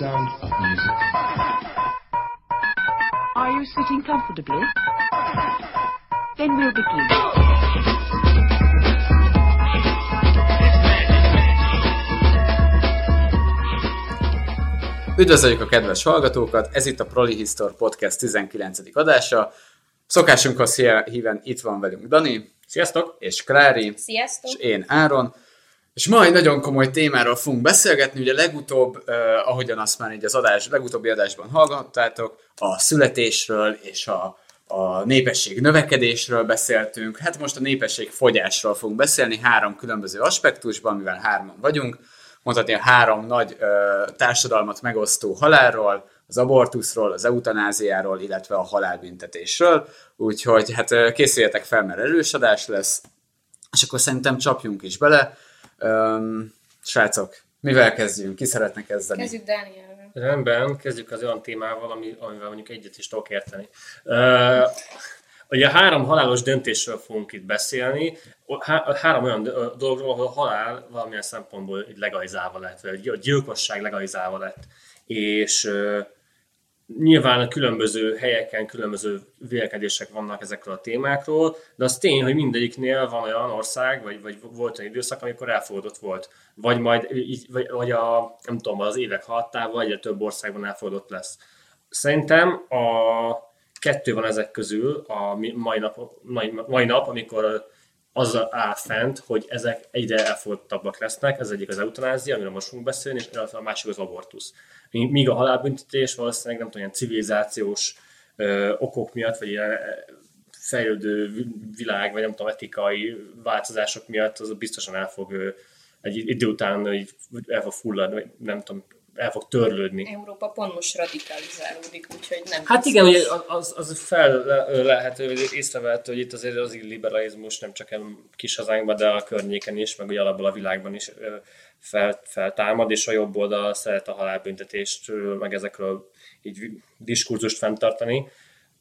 sound of music. Are you sitting comfortably? Then we'll begin. Üdvözöljük a kedves hallgatókat, ez itt a Proli Histor Podcast 19. adása. Szokásunkhoz híven itt van velünk Dani. Sziasztok! És Klári. Sziasztok! És én Áron. És ma egy nagyon komoly témáról fogunk beszélgetni, ugye legutóbb, eh, ahogyan azt már így az adás, legutóbbi adásban hallgattátok, a születésről és a, a népesség növekedésről beszéltünk. Hát most a népesség fogyásról fogunk beszélni három különböző aspektusban, mivel hárman vagyunk. Mondhatni a három nagy ö, társadalmat megosztó halálról, az abortuszról, az eutanáziáról, illetve a halálbüntetésről. Úgyhogy hát készüljetek fel, mert erős adás lesz. És akkor szerintem csapjunk is bele. Öm, srácok, mivel kezdjünk? Ki szeretne kezdeni? Kezdjük Dánielről. Rendben, kezdjük az olyan témával, ami, amivel mondjuk egyet is tudok érteni. Uh, ugye három halálos döntésről fogunk itt beszélni. Há- három olyan do- dologról, ahol a halál valamilyen szempontból legalizálva lett, vagy a gyilkosság legalizálva lett. És uh, nyilván a különböző helyeken különböző vélekedések vannak ezekről a témákról, de az tény, hogy mindegyiknél van olyan ország, vagy, vagy volt olyan időszak, amikor elfogadott volt. Vagy majd, vagy, vagy a, nem tudom, az évek haladtával egyre több országban elfogadott lesz. Szerintem a kettő van ezek közül a mai nap, mai, mai nap amikor az áll fent, hogy ezek egyre elfogadottabbak lesznek, ez egyik az eutanázia, amiről most fogunk beszélni, és a másik az abortusz. Míg a halálbüntetés valószínűleg nem tudom, ilyen civilizációs ö, okok miatt, vagy ilyen fejlődő vi- világ, vagy nem tudom, etikai változások miatt az biztosan el fog egy idő után el fog fulladni, nem tudom, el fog törlődni. Európa pont most radikalizálódik, úgyhogy nem Hát igen, ugye az, az fel le- lehető, észrevehető, hogy itt azért az illiberalizmus nem csak kis hazánkban, de a környéken is, meg ugye alapból a világban is fel, feltámad, és a jobb oldal szeret a halálbüntetést, meg ezekről így diskurzust fenntartani.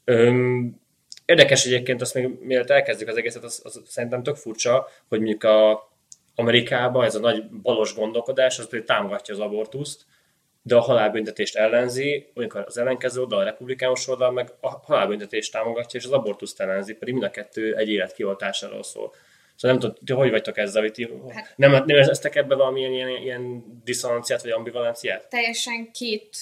Öm, érdekes egyébként, azt még mielőtt elkezdjük az egészet, az, az szerintem tök furcsa, hogy mondjuk a Amerikában ez a nagy balos gondolkodás, az pedig támogatja az abortuszt, de a halálbüntetést ellenzi, amikor az ellenkező oldal, a republikánus oldal meg a halálbüntetést támogatja, és az abortuszt ellenzi, pedig mind a kettő egy élet kioltásáról szól. Szóval nem tudom, ti hogy vagytok ezzel, hogy ti Hát- nem, nem éreztek ebbe valamilyen ilyen, ilyen diszonanciát, vagy ambivalenciát? Teljesen két,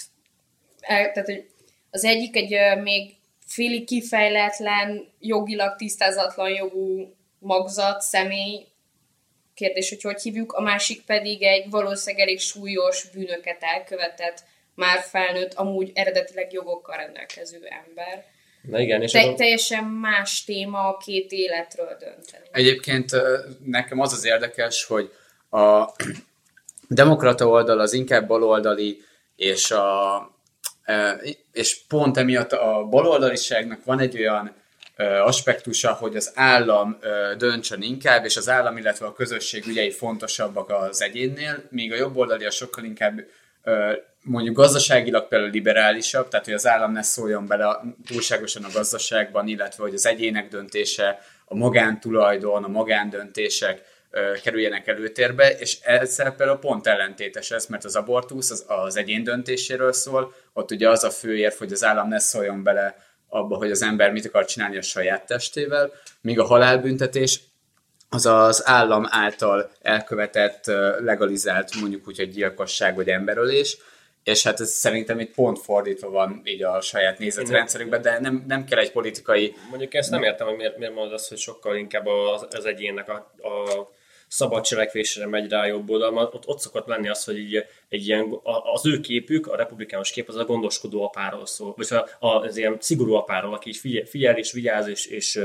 tehát hogy az egyik egy még félig kifejletlen, jogilag tisztázatlan jogú magzat, személy, kérdés, hogy hogy hívjuk, a másik pedig egy valószínűleg elég súlyos bűnöket elkövetett, már felnőtt, amúgy eredetileg jogokkal rendelkező ember. Na igen, és Te, az, teljesen más téma a két életről dönteni. Egyébként nekem az az érdekes, hogy a demokrata oldal az inkább baloldali, és, a, és pont emiatt a baloldaliságnak van egy olyan aspektusa, hogy az állam döntsön inkább, és az állam, illetve a közösség ügyei fontosabbak az egyénnél, míg a jobboldali a sokkal inkább mondjuk gazdaságilag például liberálisabb, tehát hogy az állam ne szóljon bele túlságosan a gazdaságban, illetve hogy az egyének döntése, a magántulajdon, a magándöntések kerüljenek előtérbe, és ezzel például pont ellentétes ez, mert az abortusz az, az egyén döntéséről szól, ott ugye az a fő hogy az állam ne szóljon bele abba, hogy az ember mit akar csinálni a saját testével, míg a halálbüntetés az az állam által elkövetett, legalizált mondjuk úgy, hogy gyilkosság vagy emberölés, és hát ez szerintem itt pont fordítva van így a saját nézetrendszerükben, de nem, nem kell egy politikai Mondjuk ezt nem értem, hogy miért, miért mondod azt, hogy sokkal inkább az, az egyénnek a, a szabad cselekvésre megy rá a jobb oldal, mert ott, ott szokott lenni az, hogy így, egy ilyen, az ő képük, a republikánus kép, az a gondoskodó apáról szól, vagy a, a, az ilyen szigorú apáról, aki így figyel, figyel és vigyáz és, és,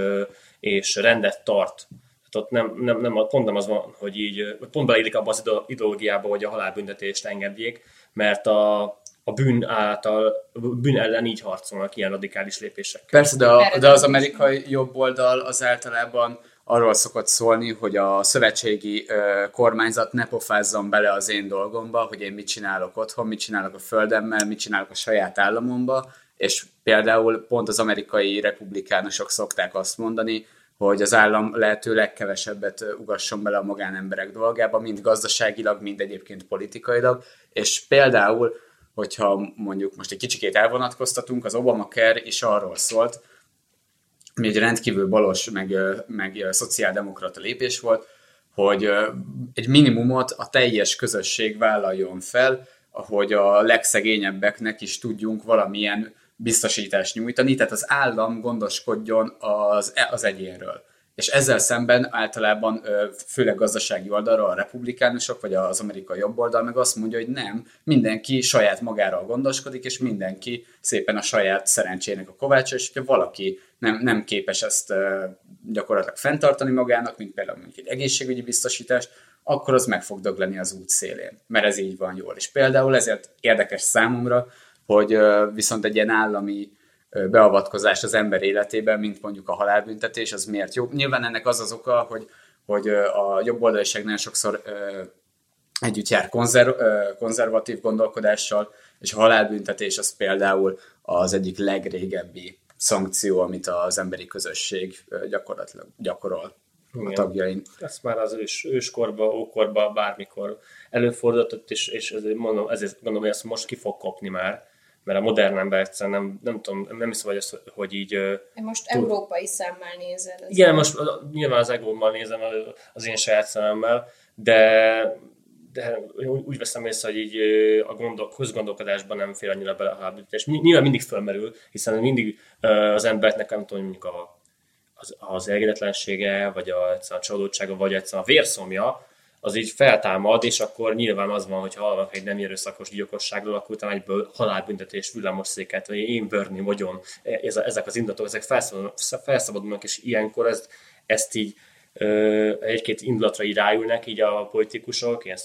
és rendet tart. Tehát ott nem, nem, nem, pont nem az van, hogy így, pont beleillik abba az ide- ideológiába, hogy a halálbüntetést engedjék, mert a, a bűn által, a bűn ellen így harcolnak ilyen radikális lépések. Persze, de, a, de az amerikai jobb oldal az általában arról szokott szólni, hogy a szövetségi kormányzat ne pofázzon bele az én dolgomba, hogy én mit csinálok otthon, mit csinálok a földemmel, mit csinálok a saját államomba, és például pont az amerikai republikánusok szokták azt mondani, hogy az állam lehető legkevesebbet ugasson bele a magánemberek dolgába, mind gazdaságilag, mind egyébként politikailag, és például hogyha mondjuk most egy kicsikét elvonatkoztatunk, az Obamacare is arról szólt, ami egy rendkívül balos, meg, meg szociáldemokrata lépés volt, hogy egy minimumot a teljes közösség vállaljon fel, ahogy a legszegényebbeknek is tudjunk valamilyen biztosítást nyújtani, tehát az állam gondoskodjon az, az egyénről. És ezzel szemben általában, főleg gazdasági oldalra a republikánusok, vagy az amerikai jobb oldal meg azt mondja, hogy nem, mindenki saját magára gondoskodik, és mindenki szépen a saját szerencsének a kovácsa, és hogyha valaki nem, nem képes ezt gyakorlatilag fenntartani magának, mint például mondjuk egy egészségügyi biztosítást, akkor az meg fog dögleni az út szélén, mert ez így van jól. És például ezért érdekes számomra, hogy viszont egy ilyen állami beavatkozás az ember életében, mint mondjuk a halálbüntetés, az miért jó. Nyilván ennek az az oka, hogy, hogy a jobb oldaliság nagyon sokszor együtt jár konzerv, konzervatív gondolkodással, és a halálbüntetés az például az egyik legrégebbi szankció, amit az emberi közösség gyakorlatilag gyakorol Igen. a tagjain. Ezt már az ős, őskorba, ókorba, bármikor előfordultott, és, és ezért mondom, ezért gondolom, hogy ezt most ki fog kopni már mert a modern ember egyszerűen nem, nem tudom, nem hiszem, hogy, ezt, hogy így... Most túl... európai szemmel nézed. Igen, most nyilván az egómmal nézem az én saját szememmel, de, de úgy veszem észre, hogy így a gondol, közgondolkodásban nem fél annyira bele a háborítás. Nyilván mindig fölmerül, hiszen mindig az embernek nem tudom, mondjuk a, az, az elégedetlensége, vagy a, a csalódtsága, vagy egyszerűen a vérszomja, az így feltámad, és akkor nyilván az van, hogy hallnak egy nem erőszakos gyilkosságról, akkor utána egyből halálbüntetés, villámosszéket, vagy én bőrni, mogyon, ez, ezek az indatok, ezek felszabadulnak, és ilyenkor ezt, ezt így egy-két indulatra így ráülnek, így a politikusok, ilyen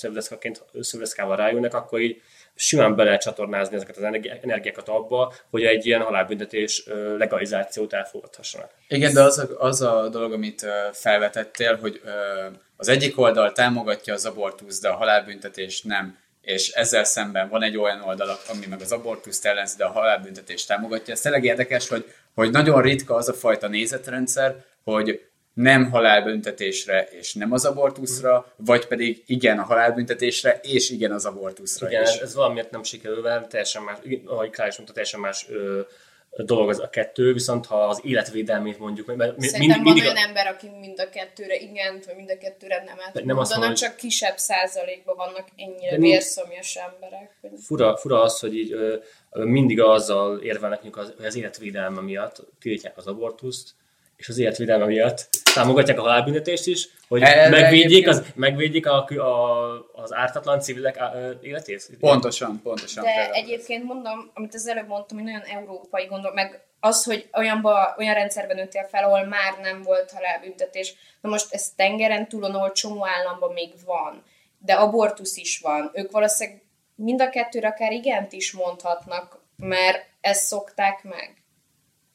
szövdeszkával ráülnek, akkor így simán be lehet csatornázni ezeket az energiákat abba, hogy egy ilyen halálbüntetés legalizációt elfogadhassanak. Igen, de az a, az a dolog, amit felvetettél, hogy az egyik oldal támogatja az abortusz, de a halálbüntetés nem, és ezzel szemben van egy olyan oldal, ami meg az abortuszt ellenzi, de a halálbüntetést támogatja. Ez tényleg érdekes, hogy, hogy nagyon ritka az a fajta nézetrendszer, hogy nem halálbüntetésre és nem az abortuszra, vagy pedig igen a halálbüntetésre és igen az abortuszra igen, is. ez valamiért nem sikerül, mert teljesen más, ahogy Klári mondta, teljesen más ö, dolog az a kettő, viszont ha az életvédelmét mondjuk... Mert Szerintem mind, van olyan a... ember, aki mind a kettőre igen, vagy mind a kettőre nem át. Nem azt mondom, csak kisebb százalékban vannak ennyire vérszomjas emberek. Fura, fura az, hogy így ö, mindig azzal érvelnek, hogy az életvédelme miatt tiltják az abortuszt, és az életvédelme miatt támogatják a halálbüntetést is, hogy Erre megvédjék, az, megvédjék a, a, az ártatlan civilek életét? Pontosan, pontosan. De például. egyébként mondom, amit az előbb mondtam, hogy nagyon európai gondol, meg az, hogy olyanba, olyan rendszerben nőttél fel, ahol már nem volt halálbüntetés. Na most ez tengeren túlon, ahol csomó államban még van, de abortusz is van. Ők valószínűleg mind a kettőre akár igent is mondhatnak, mert ezt szokták meg.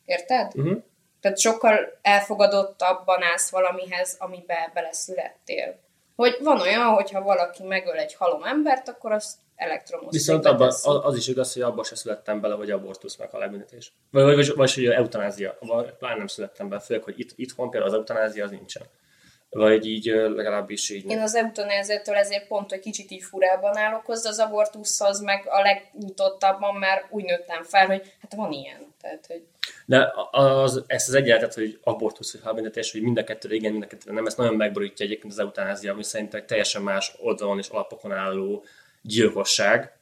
Érted? Uh-huh. Tehát sokkal elfogadottabban állsz valamihez, amibe beleszülettél. Hogy van olyan, hogyha valaki megöl egy halom embert, akkor azt elektromos. Viszont abban, az, az is igaz, hogy abban se születtem bele, hogy abortusz meg halálbüntetés. Vagy, vagy, vagy, vagy hogy eutanázia. Pláne nem születtem bele, főleg, hogy itt, itthon például az eutanázia az nincsen. Vagy így legalábbis így. Én az eutanáziától ezért pont, hogy kicsit így furában állok hozzá, az abortuszhoz meg a legnyitottabban már úgy nőttem fel, hogy hát van ilyen. Tehát, hogy... De az, ezt az egyenletet, hogy abortusz vagy halálbüntetés, hogy mind a kettőre igen, mind a kettőre nem, ezt nagyon megborítja egyébként az eutanázia, ami szerintem teljesen más oldalon és alapokon álló gyilkosság,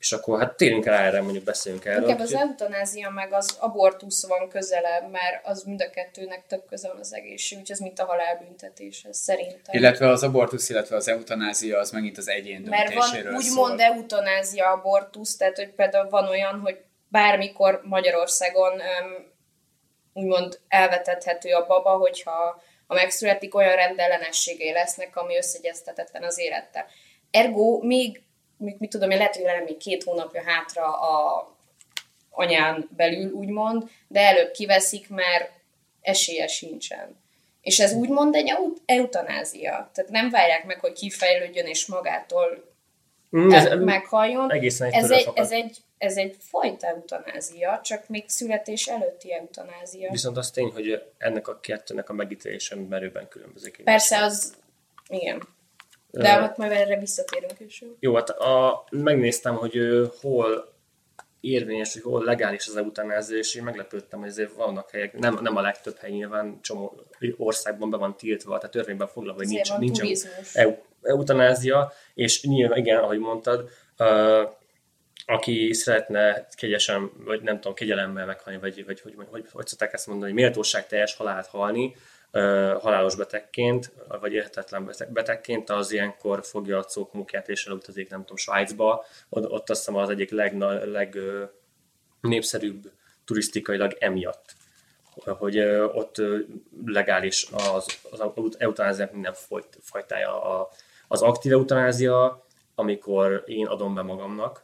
és akkor hát térjünk el erre, mondjuk beszéljünk erről. Inkább az eutanázia meg az abortusz van közelebb, mert az mind a kettőnek több köze van az egészség, úgyhogy ez mint a halálbüntetéshez szerintem. Illetve az abortusz, illetve az eutanázia az megint az egyén Mert van úgymond eutanázia abortusz, tehát hogy például van olyan, hogy bármikor Magyarországon um, úgymond elvetethető a baba, hogyha ha megszületik, olyan rendellenességei lesznek, ami összegyeztetetlen az élettel. Ergo még mit, mit tudom én, lehet, hogy lenne még két hónapja hátra a anyán belül, úgymond, de előbb kiveszik, mert esélye sincsen. És ez úgymond egy eutanázia. Tehát nem várják meg, hogy kifejlődjön és magától mm, ez, meghaljon. Egészen ez, egy, ez, egy, ez egy fajta eutanázia, csak még születés előtti eutanázia. Viszont az tény, hogy ennek a kettőnek a megítélése merőben különbözik. Persze, az igen. De hát majd erre visszatérünk is. Jó, hát a, megnéztem, hogy hol érvényes, hogy hol legális az eutanázia, és én meglepődtem, hogy azért vannak helyek, nem, nem a legtöbb hely nyilván, csomó országban be van tiltva, tehát törvényben foglalva, hogy nincs, nincs eu, eutanázia, és nyilván, igen, ahogy mondtad, uh, aki szeretne kegyesen, vagy nem tudom, kegyelemmel meghalni, vagy, vagy hogy, hogy, hogy, hogy szokták ezt mondani, hogy méltóság teljes halált halni, halálos betegként, vagy érhetetlen beteg- betegként, az ilyenkor fogja a cókmukját és elutazik, nem tudom, Svájcba, ott, azt hiszem az egyik legna, leg, ö, népszerűbb turisztikailag emiatt hogy ott legális az, az eutanáziának minden fajtája. Az aktív eutanázia, amikor én adom be magamnak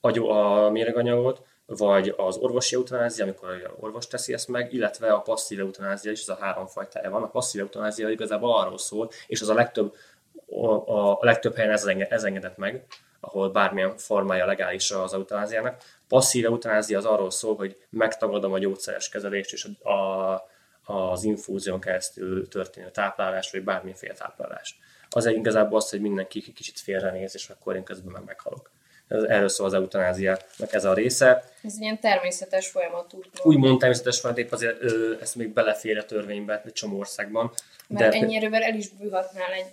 a méreganyagot, vagy az orvosi eutanázia, amikor a orvos teszi ezt meg, illetve a passzív eutanázia is, ez a három fajtája van. A passzív eutanázia igazából arról szól, és az a legtöbb, a, a legtöbb helyen ez, enge, ez engedett meg, ahol bármilyen formája legális az eutanáziának. Passzív eutanázia az arról szól, hogy megtagadom a gyógyszeres kezelést és a, a, az infúzión keresztül történő táplálás, vagy bármiféle táplálás. Az egy igazából az, hogy mindenki kicsit félrenéz, és akkor én közben meg meghalok. Ez, erről szól az eutanáziának ez a része. Ez ilyen természetes folyamat úgy Úgymond természetes van, épp azért ö, ezt még belefér a törvénybe egy csomó országban. Mert ennyi erővel el is bűhatnál egy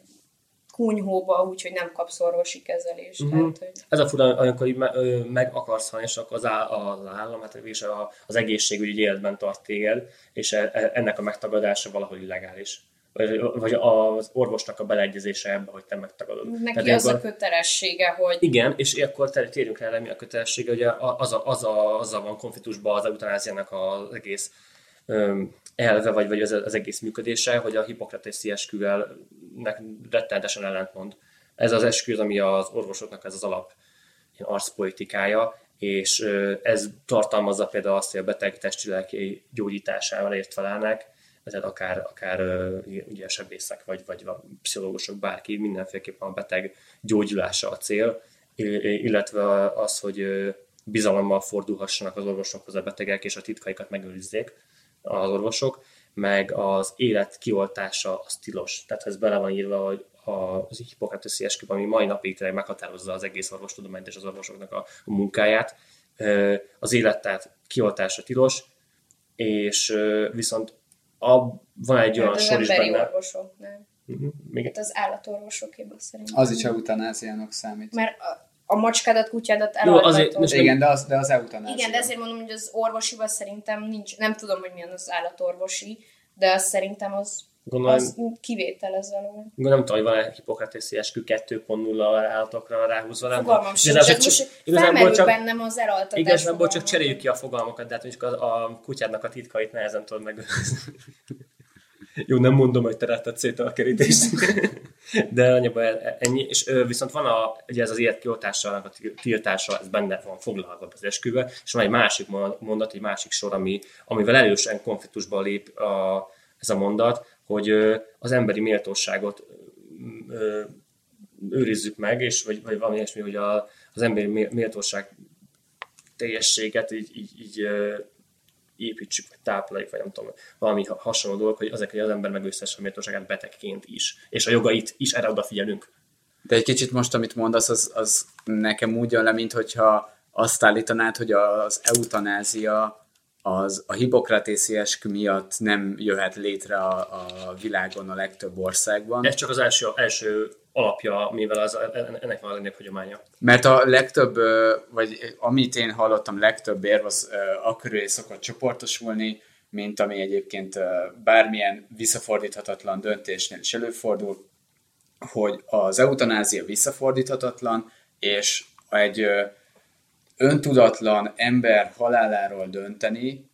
kunyhóba, úgyhogy nem kapsz orvosi kezelést. Mhm. Tehát, hogy Ez a fura, amikor így me- ö, meg akarsz halni, és akkor az, áll, az állam, hát és az egészségügy így életben tart téged, és e- e- ennek a megtagadása valahogy illegális. Vagy, vagy az orvosnak a beleegyezése ebbe, hogy te megtagadod. neki Tehát az a ilyenkor- kötelessége, hogy Igen, és akkor térjünk rá, le, mi a kötelessége, ugye az a, az a, azzal van konfliktusban az eutanáziának az egész öm, elve, vagy, vagy az, az egész működése, hogy a hipokratészi esküvel rettenetesen ellentmond. Ez az eskü, ami az orvosoknak ez az alap arcpolitikája, és ez tartalmazza például azt, hogy a beteg testi-lelki gyógyításával ért felelnek, tehát akár, akár ugye sebészek, vagy, vagy pszichológusok, bárki, mindenféleképpen a beteg gyógyulása a cél, illetve az, hogy bizalommal fordulhassanak az orvosokhoz a betegek, és a titkaikat megőrizzék az orvosok, meg az élet kioltása az tilos. Tehát ez bele van írva, hogy az hipokrateszi esküvő, ami mai napig tényleg meghatározza az egész orvostudományt és az orvosoknak a, munkáját. Az élet tehát kioltása tilos, és viszont a, van egy olyan hát sor is emberi benne. orvosok, nem? Mhm, Még Hát az állatorvosokéban szerintem. Az is eutanáziának számít. Mert a, a macskádat, kutyádat azért elaltatod. most Igen, de az, de az eutanázia. Igen, de ezért mondom, hogy az orvosiban szerintem nincs, nem tudom, hogy milyen az állatorvosi, de az szerintem az, Gondolom, az kivétel ez alól. nem tudom, hogy van-e hipokrateszi eskü 2.0 állatokra ráhúzva, nem Fogalmam sincs, csak most igazából csak- bennem az elaltatás Igazából csak cseréljük ki a fogalmakat, de hát mondjuk a, a kutyádnak a titkait nehezen tudod meg. Jó, nem mondom, hogy te ráttad szét a kerítést. De annyiban ennyi. És ö, viszont van a, ugye ez az életkioltásának a til- tiltása, ez benne van foglalva az esküvő, és van egy másik mondat, egy másik sor, ami, amivel erősen konfliktusba lép a, ez a mondat, hogy az emberi méltóságot őrizzük meg, és vagy, vagy valami ilyesmi, hogy a, az emberi mé- méltóság teljességet így, így, így építsük, vagy tápláljuk, vagy nem tudom, valami ha- hasonló dolog, hogy azért, hogy az ember megőszhesse a méltóságát betegként is, és a jogait is erre odafigyelünk. De egy kicsit most, amit mondasz, az, az nekem úgy jön le, mint hogyha azt állítanád, hogy az eutanázia az a hipokratészi eskü miatt nem jöhet létre a, a világon a legtöbb országban. Ez csak az első, első alapja, mivel az, ennek van a legnagyobb hagyománya. Mert a legtöbb, vagy amit én hallottam, legtöbb érv az ö, akkörül szokott csoportosulni, mint ami egyébként bármilyen visszafordíthatatlan döntésnél is előfordul, hogy az eutanázia visszafordíthatatlan, és egy öntudatlan ember haláláról dönteni,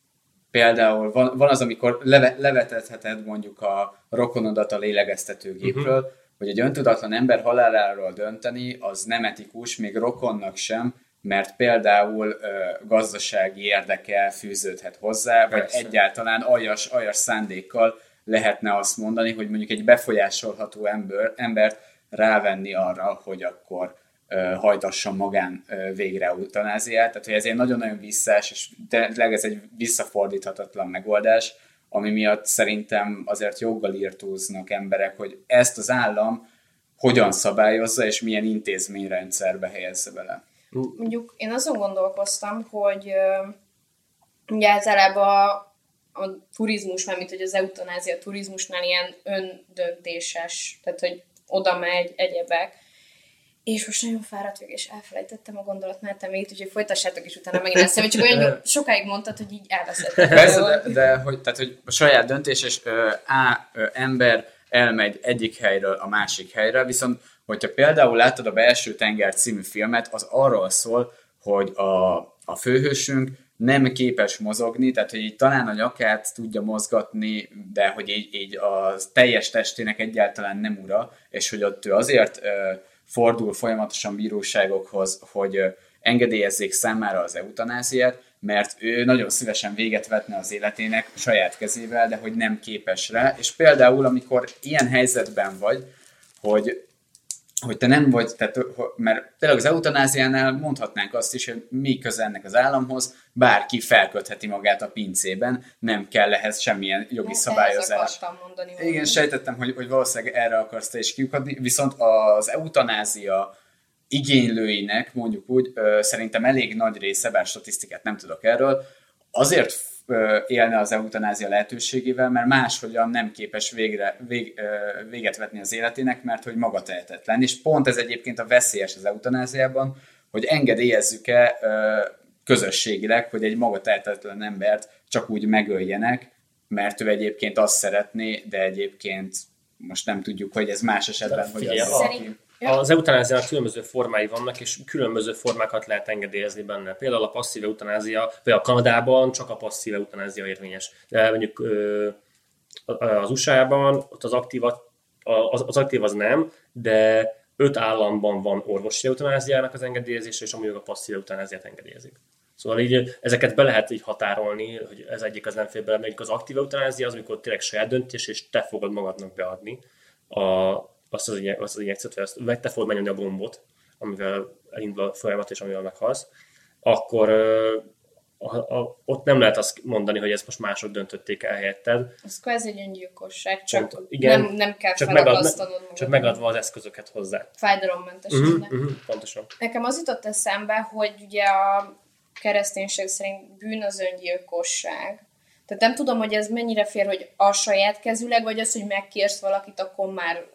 például van, van az, amikor leve, levetetheted mondjuk a rokonodat a lélegeztetőgépről, uh-huh. hogy egy öntudatlan ember haláláról dönteni, az nem etikus, még rokonnak sem, mert például ö, gazdasági érdeke fűződhet hozzá, vagy Persze. egyáltalán aljas, aljas szándékkal lehetne azt mondani, hogy mondjuk egy befolyásolható ember, embert rávenni arra, hogy akkor ö, hajtasson magán végre eutanáziát. Tehát, hogy ez egy nagyon-nagyon visszás, és tényleg ez egy visszafordíthatatlan megoldás, ami miatt szerintem azért joggal írtóznak emberek, hogy ezt az állam hogyan szabályozza, és milyen intézményrendszerbe helyezze bele. Mondjuk én azon gondolkoztam, hogy ugye általában a, a turizmus, mármint hogy az eutanázia turizmusnál ilyen öndöntéses, tehát hogy oda megy, egyebek. És most nagyon fáradt vagyok, és elfelejtettem a gondolatmenetem végét, úgyhogy folytassátok is utána megint eszembe. Csak olyan sokáig mondtad, hogy így elveszettem. Persze, de, de hogy, tehát, hogy a saját döntés, és ö, A ö, ember elmegy egyik helyről a másik helyre, viszont hogyha például láttad a Belső Tenger című filmet, az arról szól, hogy a, a főhősünk nem képes mozogni, tehát hogy így talán a nyakát tudja mozgatni, de hogy így, így a teljes testének egyáltalán nem ura, és hogy ott ő azért ö, fordul folyamatosan bíróságokhoz, hogy engedélyezzék számára az eutanáziát, mert ő nagyon szívesen véget vetne az életének saját kezével, de hogy nem képes rá. És például, amikor ilyen helyzetben vagy, hogy hogy te nem vagy, tehát, mert tényleg az eutanáziánál mondhatnánk azt is, hogy mi köze ennek az államhoz, bárki felkötheti magát a pincében, nem kell ehhez semmilyen jogi Ezt szabályozás. mondani. Igen, valami. sejtettem, hogy, hogy valószínűleg erre akarsz te is kiukadni, viszont az eutanázia igénylőinek, mondjuk úgy, szerintem elég nagy része, bár statisztikát nem tudok erről, azért élne az eutanázia lehetőségével, mert máshogyan nem képes végre, vég, véget vetni az életének, mert hogy maga tehetetlen. És pont ez egyébként a veszélyes az eutanáziában, hogy engedélyezzük-e közösségileg, hogy egy maga tehetetlen embert csak úgy megöljenek, mert ő egyébként azt szeretné, de egyébként most nem tudjuk, hogy ez más esetben, hogy az Szerint-. Az eutanáziának különböző formái vannak, és különböző formákat lehet engedélyezni benne. Például a passzív eutanázia, vagy a Kanadában csak a passzív eutanázia érvényes. De mondjuk az USA-ban ott az aktív, az, az aktív az nem, de öt államban van orvosi eutanáziának az engedélyezése, és amúgy a passzív eutanáziát engedélyezik. Szóval így ezeket be lehet így határolni, hogy ez egyik az nem fér bele, mondjuk az aktív eutanázia az, amikor tényleg saját döntés, és te fogod magadnak beadni a, azt, az, inje- azt az injekciót, vagy, azt, vagy te fogod megnyomni a gombot, amivel elindul a folyamat, és amivel meghalsz, akkor a, a, ott nem lehet azt mondani, hogy ezt most mások döntötték el helyetted, Ez kvázi egy öngyilkosság, csak Pont, igen, nem, nem kell csak, megad, felakasztanod magad. csak megadva az eszközöket hozzá. Fájdalommentesen. Uh-huh, de- uh-huh, pontosan. Nekem az jutott eszembe, hogy ugye a kereszténység szerint bűn az öngyilkosság. Tehát nem tudom, hogy ez mennyire fér, hogy a saját kezüleg, vagy az, hogy megkérsz valakit, akkor már,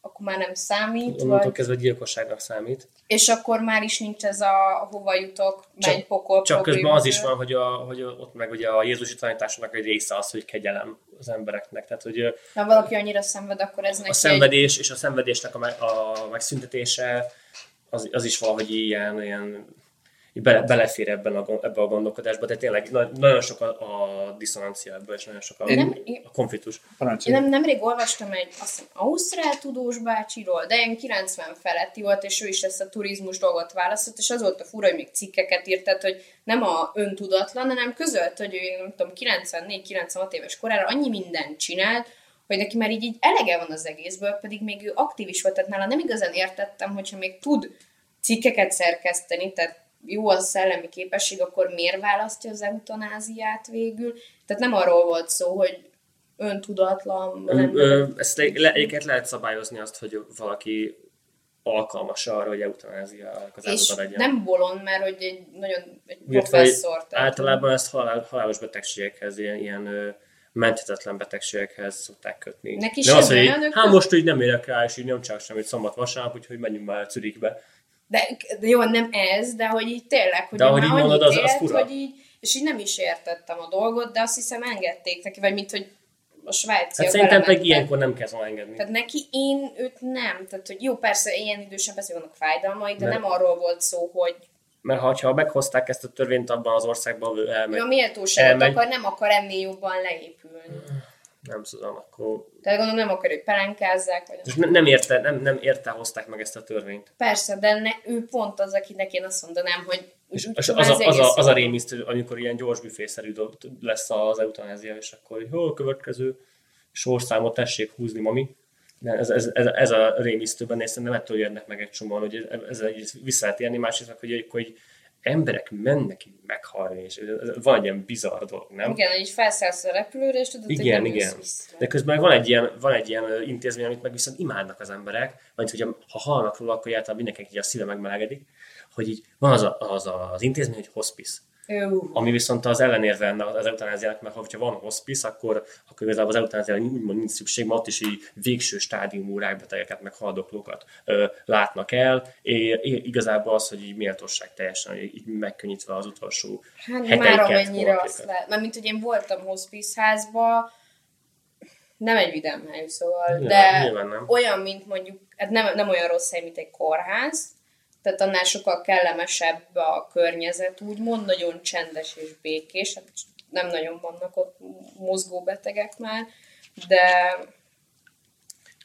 akkor már nem számít, Onnantól vagy, kezdve gyilkosságnak számít. és akkor már is nincs ez a hova jutok, menj pokol Csak közben az is van, hogy, a, hogy ott meg ugye a Jézusi tanításnak egy része az, hogy kegyelem az embereknek. Tehát, hogy Ha valaki annyira szenved, akkor ez neki a szenvedés és a szenvedésnek a, me- a megszüntetése az, az is valahogy ilyen, ilyen bele, belefér ebben a, ebbe a gondolkodásba, de tényleg na- nagyon sok a, a diszonancia ebből, és nagyon sok a, Nem, a konfliktus. Parancsolj. Én nem, nemrég olvastam egy, azt hiszem, Ausztrál tudós bácsiról, de ilyen 90 feletti volt, és ő is ezt a turizmus dolgot választott, és az volt a fura, hogy még cikkeket írt, tehát, hogy nem a öntudatlan, hanem közölt, hogy ő, nem tudom, 94-96 éves korára annyi mindent csinált, hogy neki már így, így elege van az egészből, pedig még ő aktív is volt, tehát nála nem igazán értettem, hogyha még tud cikkeket szerkeszteni, tehát jó az a szellemi képesség, akkor miért választja az eutanáziát végül? Tehát nem arról volt szó, hogy öntudatlan, Ö, hanem ö, Ezt le, le, egyébként lehet szabályozni azt, hogy valaki alkalmas arra, hogy eutanáziának az legyen. nem bolond, mert hogy egy nagyon egy professzor. tehát- Általában ezt halál, halálos betegségekhez, ilyen, ilyen menthetetlen betegségekhez szokták kötni. Neki nem az, hogy hát most így nem érek rá, és így nem csak semmit szombat vasárnap, úgyhogy menjünk már Zürichbe. De, de jó, nem ez, de hogy így tényleg, hogy De ahogy így mondod, az- az fura. hogy így, és így nem is értettem a dolgot, de azt hiszem engedték neki, vagy mint, hogy a svájciak Hát szerintem belementek. ilyenkor nem kell volna engedni. Tehát neki én őt nem. Tehát, hogy jó, persze ilyen idősen persze vannak fájdalmai, de Mert- nem arról volt szó, hogy Mert ha, ha meghozták ezt a törvényt abban az országban, ő elmegy, ő a méltóságot elmegy. akar, nem akar ennél jobban leépülni. Nem tudom, akkor... Tehát gondolom nem akar, hogy pelenkázzák, vagy És ne- nem érte, nem, nem érte hozták meg ezt a törvényt. Persze, de ne, ő pont az, akinek én azt mondanám, hogy És, úgy az, a, ez az, a, az a rémisztő, amikor ilyen gyors büfészerű lesz az eutanázia, és akkor hogy hol következő sorszámot tessék húzni, mami. De ez, ez, ez, ez a rémisztőben, és szerintem ettől jönnek meg egy csomóan, hogy ez, ez vissza lehet érni, másrészt hogy, hogy emberek mennek így meghalni, és van egy ilyen bizarr dolog, nem? Igen, hogy így felszállsz a repülőre, és tudod, hogy Igen, jössz igen. De közben van egy ilyen, van egy ilyen intézmény, amit meg viszont imádnak az emberek, vagy hogy ha hallnak róla, akkor általában mindenkinek így a szíve megmelegedik, hogy így van az, a, az a, az intézmény, hogy hospice. Ami viszont az ellenérve ennek az eutanáziának, mert ha van hospice, akkor, akkor igazából az eutanáziára úgymond nincs szükség, mert ott is így végső stádiumú rákbetegeket, meg haldoklókat ö, látnak el. É, é, igazából az, hogy így méltóság teljesen, így megkönnyítve az utolsó Hát már amennyire azt lehet. Mert mint hogy én voltam hospice házba, nem egy vidám hely, szóval, Nyilván- de nyilván nem. olyan, mint mondjuk, hát nem, nem olyan rossz hely, mint egy kórház, tehát annál sokkal kellemesebb a környezet, úgymond, nagyon csendes és békés, hát nem nagyon vannak ott mozgó betegek már, de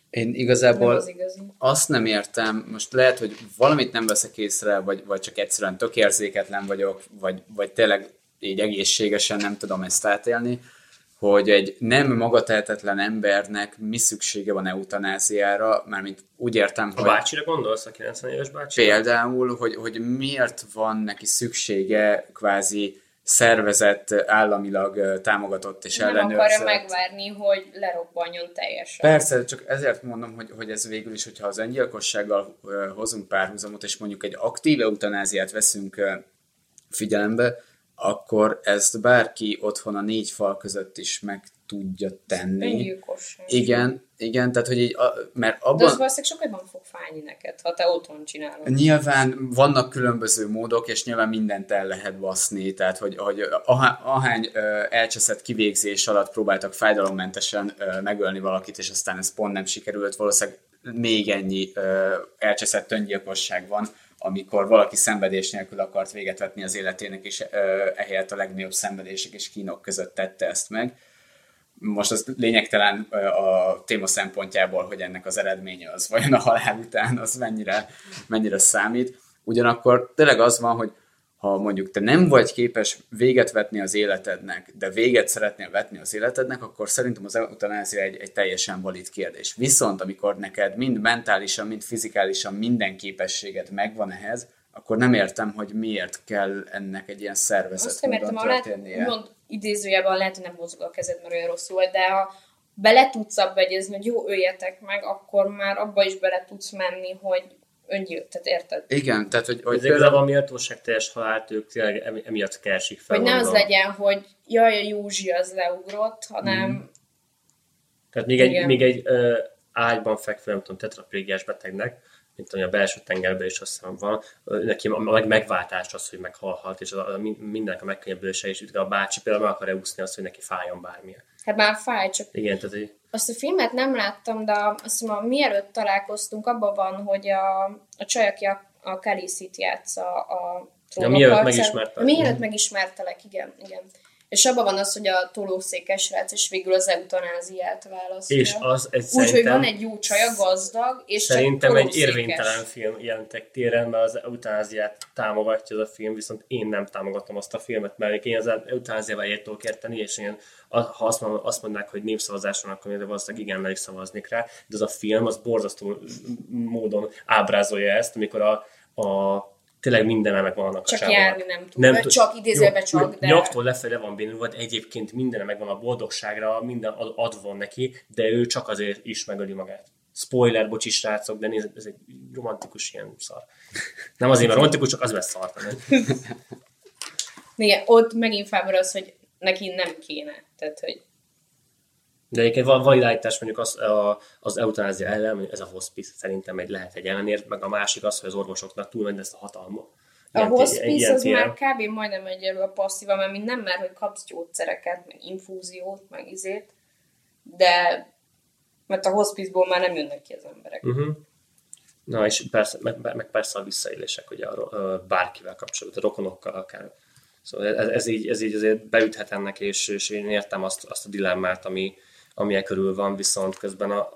Én igazából az igazi. azt nem értem, most lehet, hogy valamit nem veszek észre, vagy, vagy csak egyszerűen tök érzéketlen vagyok, vagy, vagy tényleg így egészségesen nem tudom ezt átélni, hogy egy nem magatehetetlen embernek mi szüksége van eutanáziára, mármint úgy értem, A hogy bácsira gondolsz, a 90 éves bácsi? például, hogy, hogy miért van neki szüksége kvázi szervezett, államilag támogatott és Nem ellenőrzött. akarja megvárni, hogy lerobbanjon teljesen. Persze, csak ezért mondom, hogy, hogy ez végül is, hogyha az öngyilkossággal hozunk párhuzamot, és mondjuk egy aktív eutanáziát veszünk figyelembe, akkor ezt bárki otthon a négy fal között is meg tudja tenni. Igen, igen, tehát hogy így, a, mert De az abban valószínűleg sokkal jobban fog fájni neked, ha te otthon csinálod. nyilván vannak különböző módok, és nyilván mindent el lehet baszni, tehát hogy, hogy ahá- ahány elcseszett kivégzés alatt próbáltak fájdalommentesen megölni valakit, és aztán ez pont nem sikerült, valószínűleg még ennyi elcseszett öngyilkosság van, amikor valaki szenvedés nélkül akart véget vetni az életének, és ehelyett a legnagyobb szenvedések és kínok között tette ezt meg. Most az lényegtelen a téma szempontjából, hogy ennek az eredménye az vajon a halál után, az mennyire, mennyire számít. Ugyanakkor tényleg az van, hogy ha mondjuk te nem vagy képes véget vetni az életednek, de véget szeretnél vetni az életednek, akkor szerintem az eutanázia egy, egy teljesen valid kérdés. Viszont amikor neked mind mentálisan, mind fizikálisan minden képességet megvan ehhez, akkor nem értem, hogy miért kell ennek egy ilyen szervezet Azt nem értem, módon ha lehet, úgymond idézőjelben lehet, hogy nem mozog a kezed, mert olyan rosszul de ha bele tudsz abba egyezni, hogy jó, öljetek meg, akkor már abba is bele tudsz menni, hogy öngyil, tehát érted? Igen, tehát hogy, hogy Ez igazából a méltóság teljes halált ők tényleg emi- emiatt keresik fel. Hogy ne az legyen, hogy jaj, a Józsi az leugrott, hanem Mhm. Tehát még egy, még egy ö, ágyban fekvő, nem tudom, tetraplégiás betegnek, mint ami a belső tengerben is azt hiszem van, neki a meg megváltás az, hogy meghalhat, és a, a, min- mindennek a megkönnyebbülése is, a bácsi például meg akarja úszni azt, hogy neki fájjon bármilyen. hát már fáj, csak Igen, tehát hogy Azt a filmet nem láttam, de azt hiszem, a mielőtt találkoztunk, abban van, hogy a, a csaj, aki a, a Kaliszit játsza a Ja, mielőtt trónokharcán- megismertelek. Mielőtt megismertelek, igen, igen. És abban van az, hogy a tolószékes srác, és végül az eutanáziát választja. és az egy Úgyhogy van egy jó csaja, gazdag, és szerintem egy érvénytelen film jelentek téren, mert az eutanáziát támogatja az a film, viszont én nem támogatom azt a filmet, mert én az eutanáziával egyet tudok érteni, és én, a- ha azt, azt mondják, hogy népszavazáson, akkor én valószínűleg igennel is szavaznék rá, de az a film az borzasztó módon ábrázolja ezt, amikor a, a tényleg minden meg van annak Csak a csávónak. járni nem tud. Vagy csak idézőjelben csak, de- Nyaktól lefelé van bénulva, de egyébként minden megvan a boldogságra, minden ad- adva neki, de ő csak azért is megöli magát. Spoiler, bocsi srácok, de nézd, ez egy romantikus ilyen szar. Nem azért, mert romantikus, csak az lesz szar. nem? Igen, ott megint felmerül az, hogy neki nem kéne. Tehát, hogy De egyébként van validálítás mondjuk az, a, az eutanázia ellen, ez a hospice szerintem egy lehet egy ellenért, meg a másik az, hogy az orvosoknak túl megy ezt a hatalma. A hospice az téren. már kb. majdnem egyelő a passzíva, mert mind nem mer, hogy kapsz gyógyszereket, meg infúziót, meg izét, de mert a hospice-ból már nem jönnek ki az emberek. Uh-huh. Na és persze, meg, meg persze a visszaélések, ugye a, bárkivel kapcsolatban, a rokonokkal akár. Szóval ez, ez, így, ez így azért beüthet ennek, és, és én értem azt, azt a dilemmát, ami, ami körül van, viszont közben a,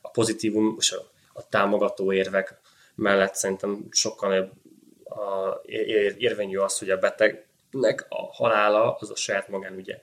a pozitívum és a, a támogató érvek mellett szerintem sokkal nagyobb a, ér, érvényű az, hogy a betegnek a halála az a saját magánügye.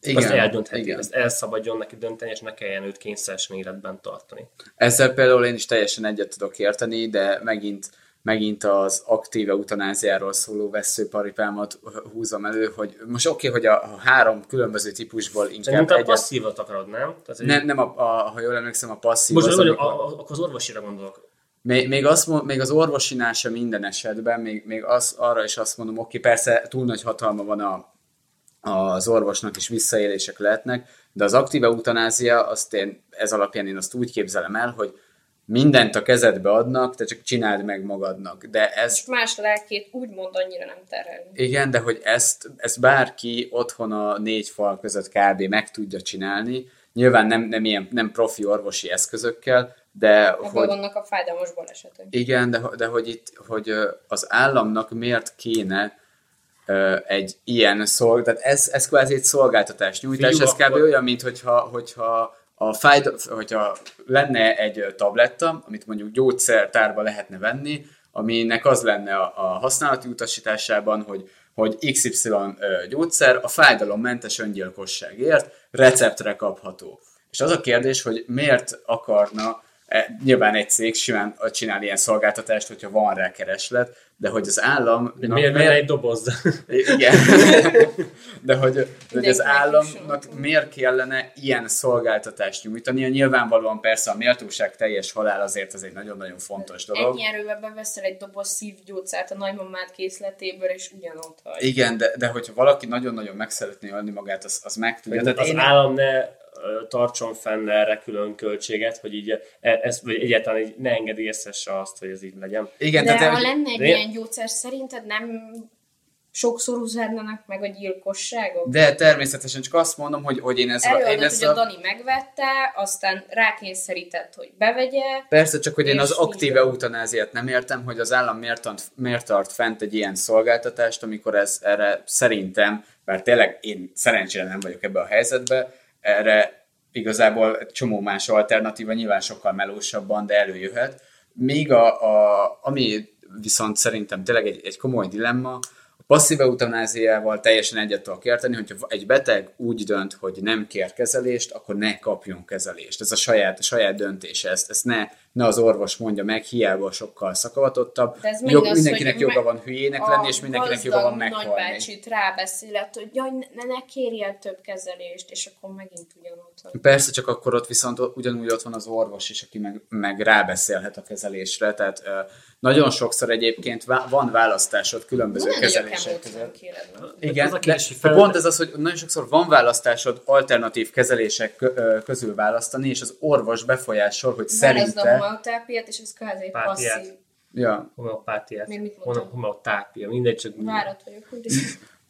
Igen, azt eldöntheti, igen. ezt elszabadjon neki dönteni, és ne kelljen őt kényszeresen életben tartani. Ezzel például én is teljesen egyet tudok érteni, de megint, megint az aktív eutanáziáról szóló veszőparipámat húzom elő, hogy most oké, okay, hogy a, a három különböző típusból inkább Szerintem a egyet... passzívat akarod, nem? Tehát, Nem, nem a, a, ha jól emlékszem, a passzív Most az, amikor... a, a, akkor az orvosira gondolok. még, még, azt, még az orvosinál sem minden esetben, még, még az, arra is azt mondom, oké, persze túl nagy hatalma van a, az orvosnak is visszaélések lehetnek, de az aktív eutanázia, azt én, ez alapján én azt úgy képzelem el, hogy mindent a kezedbe adnak, te csak csináld meg magadnak. De ez, És más lelkét úgymond annyira nem terelni. igen, de hogy ezt, ezt bárki otthon a négy fal között kb. meg tudja csinálni, nyilván nem, nem ilyen nem profi orvosi eszközökkel, de Ebből hogy, vannak a fájdalmas balesetek. igen, de, de hogy itt, hogy az államnak miért kéne egy ilyen szolg, tehát ez, ez kvázi egy szolgáltatás nyújtás, Fiú, ez kb. olyan, mint hogyha, hogyha a fájd, hogyha lenne egy tabletta, amit mondjuk gyógyszertárba lehetne venni, aminek az lenne a, a használati utasításában, hogy hogy XY gyógyszer a fájdalommentes öngyilkosságért receptre kapható. És az a kérdés, hogy miért akarna nyilván egy cég simán csinál ilyen szolgáltatást, hogyha van rá kereslet, de hogy az állam... De miért venne egy doboz? Igen. De hogy, de hogy az államnak miért kellene ilyen szolgáltatást nyújtania? Nyilvánvalóan persze a méltóság teljes halál azért ez egy nagyon-nagyon fontos dolog. Ennyi erővel beveszel egy doboz szívgyógyszert a nagymamád készletéből, és ugyanott hagy. Igen, de, de hogyha valaki nagyon-nagyon meg szeretné ölni magát, az, az meg tudja. Tehát Tehát az én, állam ne tartson fenn erre külön költséget, hogy így e- ez, vagy egyáltalán így ne engedélyezhesse azt, hogy ez így legyen. igen, De tehát ha lenne egy de- ilyen gyógyszer, szerinted nem sokszor uzádnának meg a gyilkosságok? de természetesen csak azt mondom, hogy, hogy én én Előadott, hogy ezzel a Dani megvette, aztán rákényszerített, hogy bevegye. Persze, csak hogy én az aktív eutanáziát nem értem, hogy az állam miért tart, miért tart fent egy ilyen szolgáltatást, amikor ez erre szerintem, bár tényleg én szerencsére nem vagyok ebbe a helyzetbe, erre igazából egy csomó más alternatíva, nyilván sokkal melósabban, de előjöhet. Míg a, a, ami viszont szerintem tényleg egy, egy komoly dilemma, a passzív eutanáziával teljesen egyet tudok érteni, hogyha egy beteg úgy dönt, hogy nem kér kezelést, akkor ne kapjon kezelést. Ez a saját, a saját döntése, ezt, ezt ne, ne az orvos mondja meg, hiába sokkal szakavatottabb. De ez Jog, az, mindenkinek hogy joga me- van hülyének lenni, és mindenkinek joga van meghalni. nagybácsit rábeszélet, hogy jaj, ne, ne kérjél több kezelést, és akkor megint ugyanott van. Persze, csak akkor ott viszont ugyanúgy ott van az orvos is, aki meg, meg rábeszélhet a kezelésre. Tehát ö, nagyon sokszor egyébként vá- van választásod különböző a kezelések között. Igen, az a de, kérdés, de fel- pont ez az, hogy nagyon sokszor van választásod alternatív kezelések közül választani, és az orvos befolyásol, hogy Válaszd a szerinte... homeotápiát, és ez kvázi egy Pátiát. passzív. Ja, Homeopátiát. Még mit mondtam? Homo- Homeotápia, mindegy, csak Várat vagyok. mindig.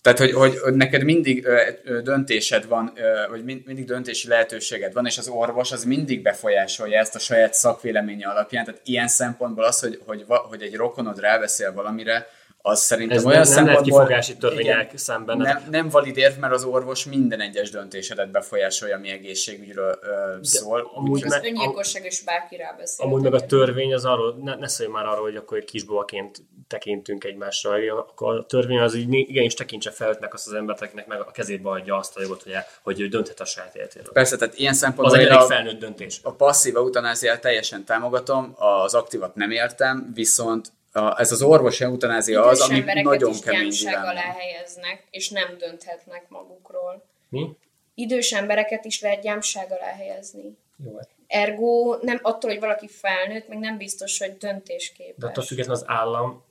Tehát, hogy, hogy hogy neked mindig ö, ö, döntésed van, ö, vagy mind- mindig döntési lehetőséged van, és az orvos az mindig befolyásolja ezt a saját szakvéleménye alapján. Tehát ilyen szempontból az, hogy, hogy, hogy egy rokonod rábeszél valamire, az szerintem ez olyan nem, nem lehet kifogási törvények Igen. szemben. nem, nem valid érv, mert az orvos minden egyes döntésedet befolyásolja, ami egészségügyről ö, szól. amúgy Úgyhogy- meg- Öngyilkosság és bárki rábeszél. Amúgy meg a törvény az arról, ne, ne szólj már arról, hogy akkor egy kisbóaként tekintünk egymásra, akkor a törvény az így igenis tekintse felőttnek azt az embert, akinek meg a kezébe adja azt a jogot, hogy, el, hogy ő dönthet a saját életéről. Persze, tehát ilyen Az szempontból egy én elég a, felnőtt döntés. a passzív eutanáziát teljesen támogatom, az aktívat nem értem, viszont a, ez az orvosi eutanázia az, Idős ami embereket nagyon is kemény alá helyeznek, és nem dönthetnek magukról. Mi? Idős embereket is lehet gyámság alá helyezni. Jó, hát. Ergo nem attól, hogy valaki felnőtt, meg nem biztos, hogy döntésképes. De attól függetlenül az állam,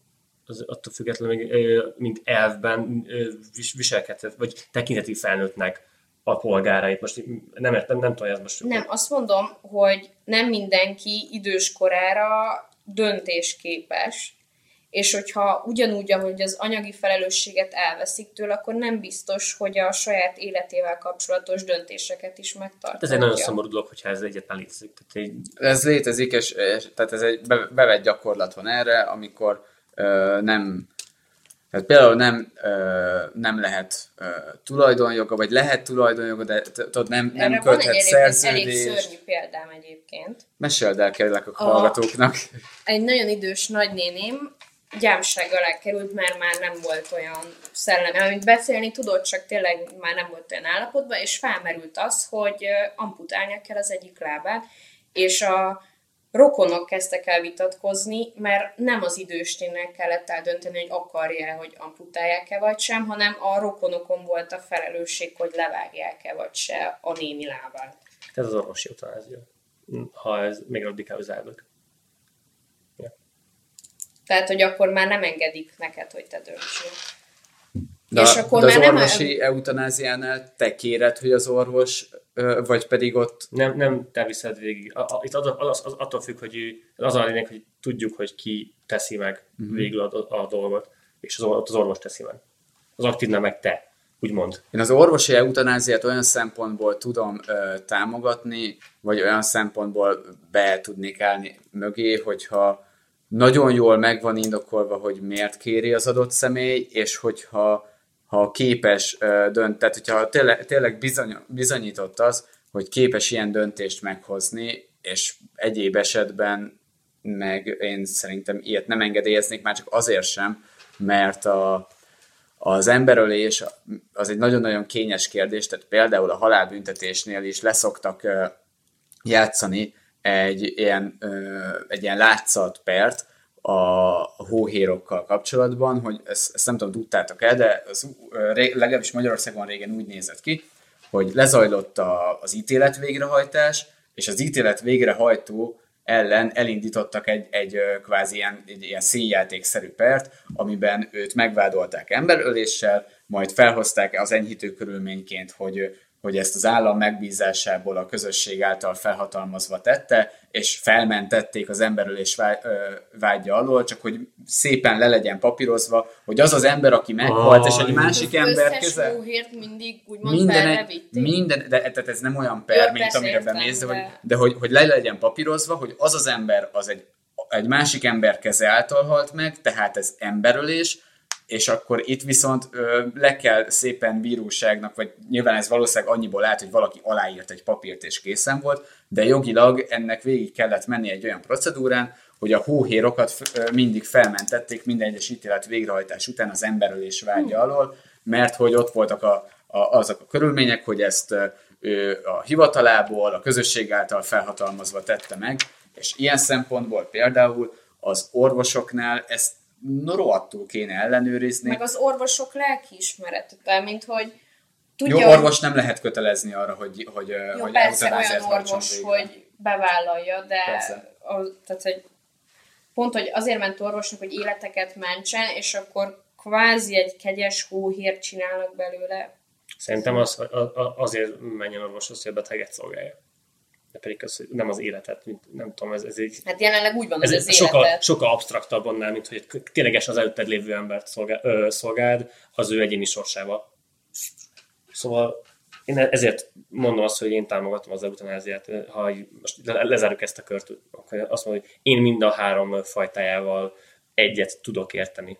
az, attól függetlenül, még, mint elvben viselkedhet, vagy tekintheti felnőttnek a polgárait. Most nem értem, nem tudom, ez most... Nem, azt mondom, hogy nem mindenki idős korára döntésképes, és hogyha ugyanúgy, ahogy az anyagi felelősséget elveszik tőle, akkor nem biztos, hogy a saját életével kapcsolatos döntéseket is megtartja. Hát ez egy nagyon szomorú dolog, hogyha ez egyetlen létezik. Tehát egy, Ez létezik, és, és tehát ez egy be- bevett gyakorlat van erre, amikor ö, nem tehát például nem, ö, nem lehet ö, tulajdonjoga, vagy lehet tulajdonjoga, de tudod, nem, nem Erre van egy köthet elég, szerződést. szörnyű példám egyébként. Meséld el kérlek a A- hallgatóknak. Egy nagyon idős nagynéném gyámság alá került, mert már nem volt olyan szellemi, amit beszélni tudott, csak tényleg már nem volt olyan állapotban, és felmerült az, hogy amputálnia kell az egyik lábát, és a rokonok kezdtek el vitatkozni, mert nem az idősnének kellett eldönteni, hogy akarja hogy amputálják-e vagy sem, hanem a rokonokon volt a felelősség, hogy levágják-e vagy se a néni lábát. ez az orvosi eutanázia. Ha ez még radikálizálok. Tehát, hogy akkor már nem engedik neked, hogy te döntsél. De, És akkor de az már nem- orvosi eutanáziánál te kéred, hogy az orvos, vagy pedig ott Nem, nem te viszed végig. A, a, itt az, az, az, attól függ, hogy az a lényeg, hogy tudjuk, hogy ki teszi meg uh-huh. végül a, a dolgot, és az, az orvos teszi meg. Az aktív nem meg te, úgymond. Én az orvosi eutanáziát olyan szempontból tudom ö, támogatni, vagy olyan szempontból be tudnék állni mögé, hogyha nagyon jól meg van indokolva, hogy miért kéri az adott személy, és hogyha ha képes dönt, tehát hogyha tényleg, tényleg bizony, bizonyított az, hogy képes ilyen döntést meghozni, és egyéb esetben meg én szerintem ilyet nem engedélyeznék, már csak azért sem, mert a, az emberölés az egy nagyon-nagyon kényes kérdés, tehát például a halálbüntetésnél is leszoktak játszani egy ilyen, egy ilyen látszatpert a hóhérokkal kapcsolatban, hogy ezt, ezt nem tudom, tudtátok el, de az, legalábbis Magyarországon régen úgy nézett ki, hogy lezajlott a, az ítélet végrehajtás, és az ítélet végrehajtó ellen elindítottak egy, egy kvázi ilyen, egy ilyen színjátékszerű pert, amiben őt megvádolták emberöléssel, majd felhozták az enyhítő körülményként, hogy, hogy ezt az állam megbízásából a közösség által felhatalmazva tette, és felmentették az emberölés vágya alól, csak hogy szépen le legyen papírozva, hogy az az ember, aki meghalt, és egy másik Az ember közel hóhért mindig úgymond minden, egy, minden, de tehát ez nem olyan per, Jó, mint amire bemész, de, de- hogy, de hogy, hogy le legyen papírozva, hogy az az ember az egy, egy másik ember keze által halt meg, tehát ez emberölés, és akkor itt viszont ö, le kell szépen bíróságnak, vagy nyilván ez valószínűleg annyiból állt, hogy valaki aláírt egy papírt és készen volt, de jogilag ennek végig kellett menni egy olyan procedúrán, hogy a hóhérokat mindig felmentették minden egyes ítélet végrehajtás után az emberölés vágya alól, mert hogy ott voltak a, a, azok a körülmények, hogy ezt ö, a hivatalából, a közösség által felhatalmazva tette meg, és ilyen szempontból például az orvosoknál ezt rohadtul kéne ellenőrizni. Meg az orvosok lelkiismerete, mint hogy tudja, Jó, orvos nem lehet kötelezni arra, hogy, hogy, Jó, hogy persze olyan orvos, végre. hogy bevállalja, de Persze. az, tehát, hogy pont, hogy azért ment orvosnak, hogy életeket mentsen, és akkor kvázi egy kegyes hóhért csinálnak belőle. Szerintem az, azért menjen orvoshoz, hogy a beteget szolgálja. De pedig az, hogy nem az életet, mint, nem tudom, ez, ez egy Hát jelenleg úgy van, ez hogy az sokkal, életet. sokkal absztraktabb annál, mint hogy ténylegesen az előtted lévő embert szolgál, ö, szolgáld az ő egyéni sorsával. Szóval én ezért mondom azt, hogy én támogatom az eutanáziát. Ha így most le- lezárjuk ezt a kört, akkor azt mondom, hogy én mind a három fajtájával egyet tudok érteni.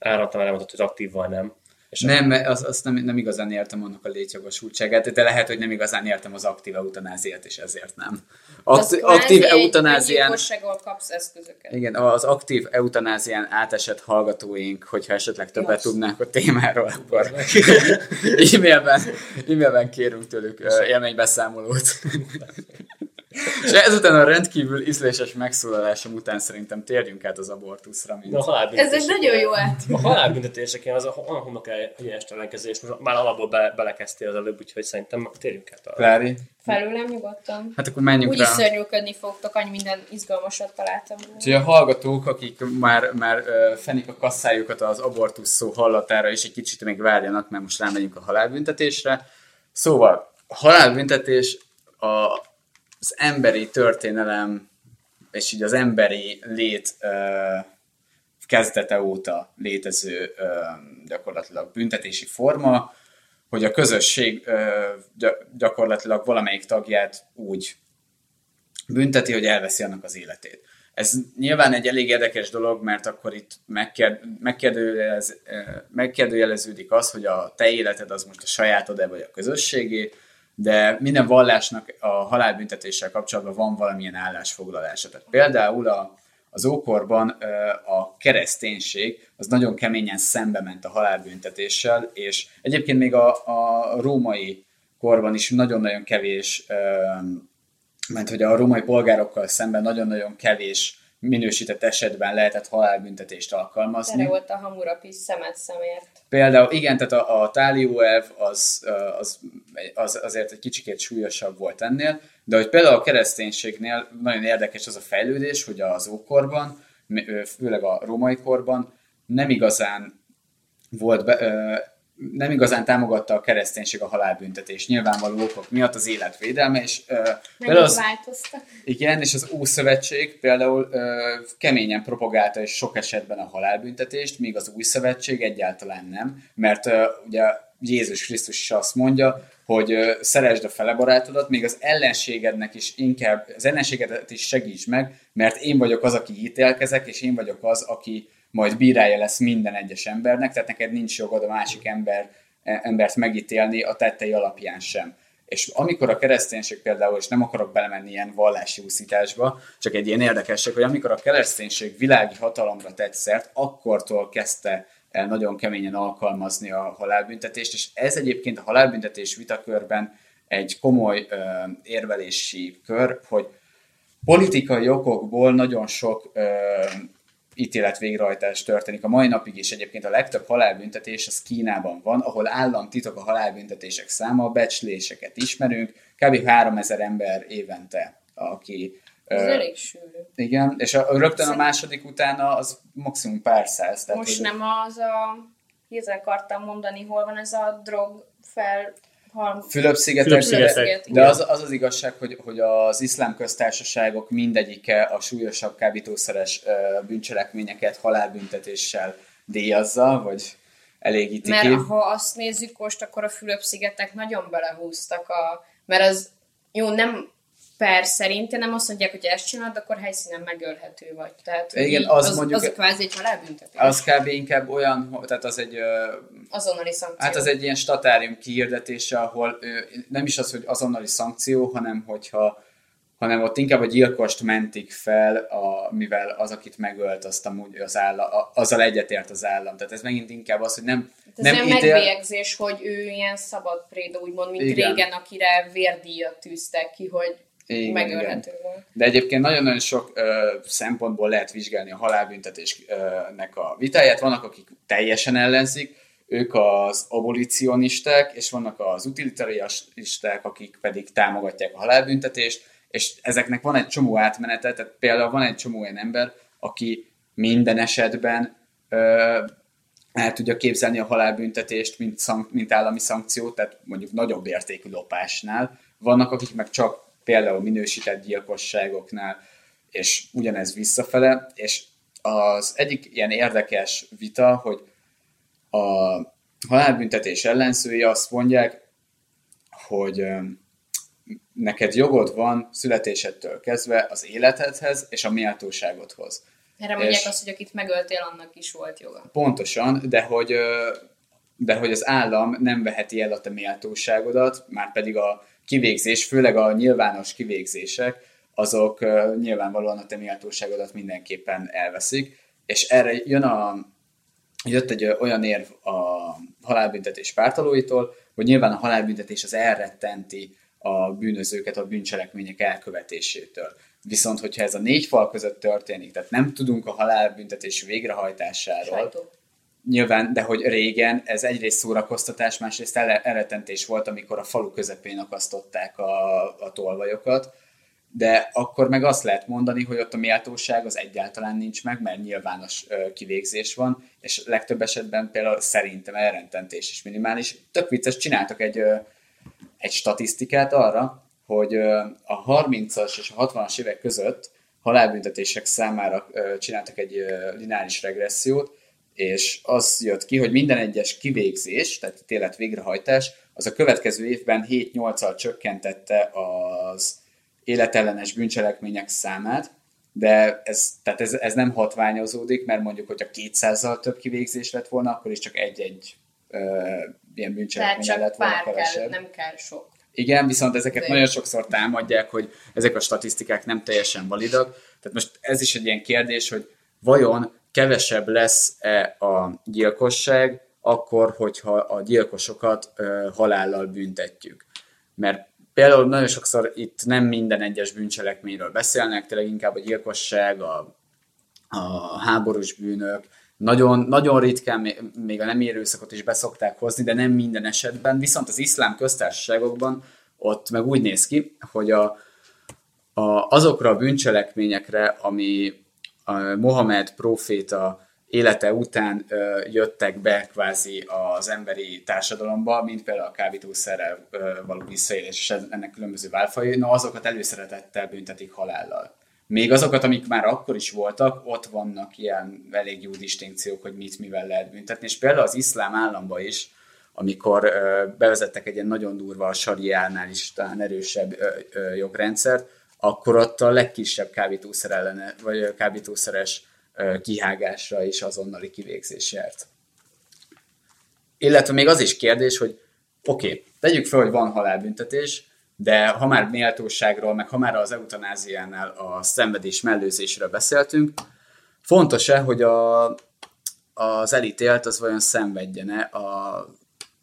Áramtam elmondott, hogy aktív vagy nem. És Nem, azt az nem, nem igazán értem annak a létjogosultságát, de lehet, hogy nem igazán értem az aktív eutanáziát, és ezért nem. Az aktív eutanázián... kapsz eszközöket. Igen, az aktív eutanázián átesett hallgatóink, hogyha esetleg többet Jó. tudnák a témáról, akkor e-mailben, e-mailben kérünk tőlük élménybeszámolót. És ezután a rendkívül ízléses megszólalásom után szerintem térjünk át az abortuszra. Mint... De a halálbüntetés- Ez egy nagyon jó át. A halálbüntetéseken az a olyan homlok egyenes ellenkezés, most már alapból be, belekezdtél az előbb, úgyhogy szerintem térjünk át arra. Klári? Felőlem nyugodtan. Hát akkor menjünk Úgyis rá. szörnyűködni fogtok, annyi minden izgalmasat találtam. Úgyhogy a hallgatók, akik már, már fenik a kasszájukat az abortusz szó hallatára, és egy kicsit még várjanak, mert most rámegyünk a halálbüntetésre. Szóval, a halálbüntetés a, az emberi történelem, és így az emberi lét kezdete óta létező gyakorlatilag büntetési forma, hogy a közösség gyakorlatilag valamelyik tagját úgy bünteti, hogy elveszi annak az életét. Ez nyilván egy elég érdekes dolog, mert akkor itt megkér, megkérdőjelez, megkérdőjeleződik az, hogy a te életed az most a sajátod-e vagy a közösségé, de minden vallásnak a halálbüntetéssel kapcsolatban van valamilyen állásfoglalása. Tehát például a, az ókorban a kereszténység az nagyon keményen szembe ment a halálbüntetéssel, és egyébként még a, a római korban is nagyon-nagyon kevés mert hogy a római polgárokkal szemben nagyon-nagyon kevés minősített esetben lehetett halálbüntetést alkalmazni. Erre volt a Hammurapi szemet szemért. Például igen, tehát a, a tálióelv az, az, az azért egy kicsikét súlyosabb volt ennél, de hogy például a kereszténységnél nagyon érdekes az a fejlődés, hogy az ókorban főleg a római korban, nem igazán volt be, nem igazán támogatta a kereszténység a halálbüntetést, nyilvánvaló okok miatt az életvédelme, és uh, az, változtak. Igen, és az Ószövetség például uh, keményen propagálta és sok esetben a halálbüntetést, míg az Új Szövetség egyáltalán nem, mert uh, ugye Jézus Krisztus is azt mondja, hogy uh, szeresd a fele barátodat, még az ellenségednek is inkább, az ellenségedet is segíts meg, mert én vagyok az, aki ítélkezek, és én vagyok az, aki majd bírája lesz minden egyes embernek, tehát neked nincs jogod a másik ember, e, embert megítélni a tettei alapján sem. És amikor a kereszténység például, és nem akarok belemenni ilyen vallási úszításba, csak egy ilyen érdekesség, hogy amikor a kereszténység világi hatalomra tett szert, akkortól kezdte el nagyon keményen alkalmazni a halálbüntetést, és ez egyébként a halálbüntetés vitakörben egy komoly ö, érvelési kör, hogy politikai okokból nagyon sok ö, ítélet végrehajtás történik. A mai napig is egyébként a legtöbb halálbüntetés az Kínában van, ahol államtitok a halálbüntetések száma, becsléseket ismerünk, kb. 3000 ember évente, aki ez uh, elég sűrű. Igen, és a, rögtön a második utána az maximum pár száz. Tehát Most nem az a, hirtelen akartam mondani, hol van ez a drog fel Fülöp-szigetek, Fülöp-szigetek de, de az, az az igazság, hogy, hogy az iszlám köztársaságok mindegyike a súlyosabb kábítószeres bűncselekményeket halálbüntetéssel díjazza, vagy elégíti Mert ki. ha azt nézzük most, akkor a Fülöp-szigetek nagyon belehúztak a... Mert az jó, nem per szerint, nem azt mondják, hogy ezt csinálod, akkor helyszínen megölhető vagy. Tehát, Igen, az, az, mondjuk, az kvázi egy halálbüntetés. Az kb. inkább olyan, tehát az egy... Azonnali szankció. Hát az egy ilyen statárium kiirdetése, ahol nem is az, hogy azonnali szankció, hanem hogyha hanem ott inkább a gyilkost mentik fel, a, mivel az, akit megölt, azt amúgy az állam, azzal egyetért az állam. Tehát ez megint inkább az, hogy nem... Hát ez nem ítél... megbélyegzés, hogy ő ilyen szabad préda, úgymond, mint Igen. régen, akire vérdíjat tűztek ki, hogy igen, megölhető igen. volt. De egyébként nagyon-nagyon sok ö, szempontból lehet vizsgálni a halálbüntetésnek a vitáját. Vannak, akik teljesen ellenzik, ők az abolicionisták, és vannak az utilitarianisták, akik pedig támogatják a halálbüntetést, és ezeknek van egy csomó átmenete, tehát például van egy csomó olyan ember, aki minden esetben ö, el tudja képzelni a halálbüntetést, mint, szank, mint állami szankciót, tehát mondjuk nagyobb értékű lopásnál. Vannak, akik meg csak például minősített gyilkosságoknál, és ugyanez visszafele, és az egyik ilyen érdekes vita, hogy a halálbüntetés ellenszői azt mondják, hogy neked jogod van születésedtől kezdve az életedhez és a méltóságodhoz. Erre mondják és azt, hogy akit megöltél, annak is volt joga. Pontosan, de hogy, de hogy az állam nem veheti el a te méltóságodat, már pedig a kivégzés, főleg a nyilvános kivégzések, azok nyilvánvalóan a te méltóságodat mindenképpen elveszik, és erre jön a, jött egy olyan érv a halálbüntetés pártalóitól, hogy nyilván a halálbüntetés az elrettenti a bűnözőket a bűncselekmények elkövetésétől. Viszont, hogyha ez a négy fal között történik, tehát nem tudunk a halálbüntetés végrehajtásáról, Sajtó nyilván, de hogy régen ez egyrészt szórakoztatás, másrészt elretentés volt, amikor a falu közepén akasztották a, a tolvajokat, de akkor meg azt lehet mondani, hogy ott a méltóság az egyáltalán nincs meg, mert nyilvános kivégzés van, és legtöbb esetben például szerintem elrententés is minimális. Tök vicces, csináltak egy, egy statisztikát arra, hogy a 30-as és a 60-as évek között halálbüntetések számára csináltak egy lineáris regressziót, és az jött ki, hogy minden egyes kivégzés, tehát télet végrehajtás, az a következő évben 7-8-al csökkentette az életellenes bűncselekmények számát, de ez, tehát ez, ez nem hatványozódik, mert mondjuk, hogyha 200-zal több kivégzés lett volna, akkor is csak egy-egy ö, ilyen bűncselekmény lett volna kevesebb. Kell, nem kell sok. Igen, viszont ezeket de... nagyon sokszor támadják, hogy ezek a statisztikák nem teljesen validak. Tehát most ez is egy ilyen kérdés, hogy vajon kevesebb lesz-e a gyilkosság, akkor, hogyha a gyilkosokat ö, halállal büntetjük. Mert például nagyon sokszor itt nem minden egyes bűncselekményről beszélnek, tényleg inkább a gyilkosság, a, a háborús bűnök, nagyon, nagyon ritkán még a nem érőszakot is beszokták hozni, de nem minden esetben. Viszont az iszlám köztársaságokban ott meg úgy néz ki, hogy a, a, azokra a bűncselekményekre, ami a Mohamed proféta élete után jöttek be kvázi az emberi társadalomba, mint például a kábítószerrel való visszaélés és ennek különböző válfajai, na azokat előszeretettel büntetik halállal. Még azokat, amik már akkor is voltak, ott vannak ilyen elég jó distinkciók, hogy mit mivel lehet büntetni, és például az iszlám államba is, amikor ö, bevezettek egy ilyen nagyon durva a sariánál is talán erősebb jogrendszert, akkor ott a legkisebb kábítószer ellene, vagy kábítószeres kihágásra is azonnali kivégzés járt. Illetve még az is kérdés, hogy oké, okay, tegyük fel, hogy van halálbüntetés, de ha már méltóságról, meg ha már az eutanáziánál a szenvedés mellőzésről beszéltünk, fontos-e, hogy a, az elítélt az vajon szenvedjen-e a,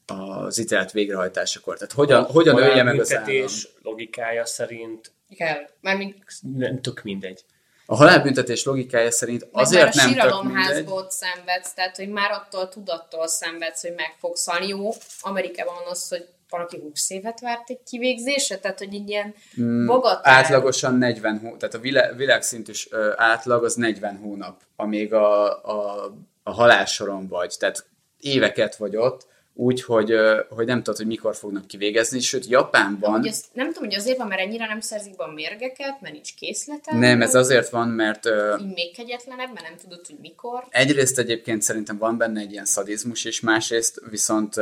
az ítélet végrehajtásakor? Tehát hogyan, hogyan ölje meg az állam? logikája szerint Kell. Mármint nem tök mindegy. A halálbüntetés logikája szerint azért Azért már a nem tök mindegy. síralomházból szenvedsz, tehát hogy már attól tudattól szenvedsz, hogy meg fogsz halni. Jó, Amerikában van az, hogy valaki 20 évet várt egy kivégzésre, tehát hogy így ilyen Mm, bagatell. Átlagosan 40 hónap, tehát a vilá- világszintű átlag az 40 hónap, amíg a, a, a halálsoron vagy. Tehát éveket vagy ott, úgy, hogy, hogy nem tudod, hogy mikor fognak kivégezni, sőt Japánban... Hogy ez, nem tudom, hogy azért van, mert ennyire nem szerzik be a mérgeket, mert nincs készlete. Nem, ez azért van, mert Így még kegyetlenebb, mert nem tudod, hogy mikor. egyrészt egyébként szerintem van benne egy ilyen szadizmus is, másrészt viszont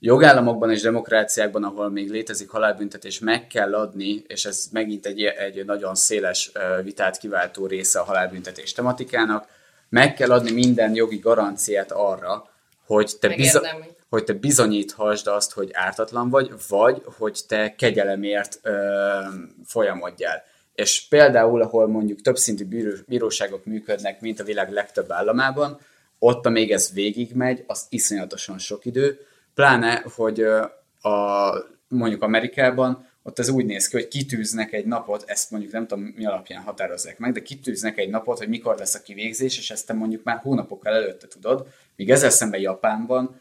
jogállamokban és demokráciákban, ahol még létezik halálbüntetés, meg kell adni, és ez megint egy, egy nagyon széles vitát kiváltó része a halálbüntetés tematikának, meg kell adni minden jogi garanciát arra, hogy te, bizo- Megérdemli. Hogy te bizonyíthasd azt, hogy ártatlan vagy, vagy hogy te kegyelemért ö, folyamodjál. És például, ahol mondjuk többszintű bíró- bíróságok működnek, mint a világ legtöbb államában, ott, amíg ez végigmegy, az iszonyatosan sok idő, pláne, hogy a, mondjuk Amerikában ott ez úgy néz ki, hogy kitűznek egy napot, ezt mondjuk nem tudom mi alapján határozzák meg, de kitűznek egy napot, hogy mikor lesz a kivégzés, és ezt te mondjuk már hónapokkal előtte tudod, míg ezzel szemben Japánban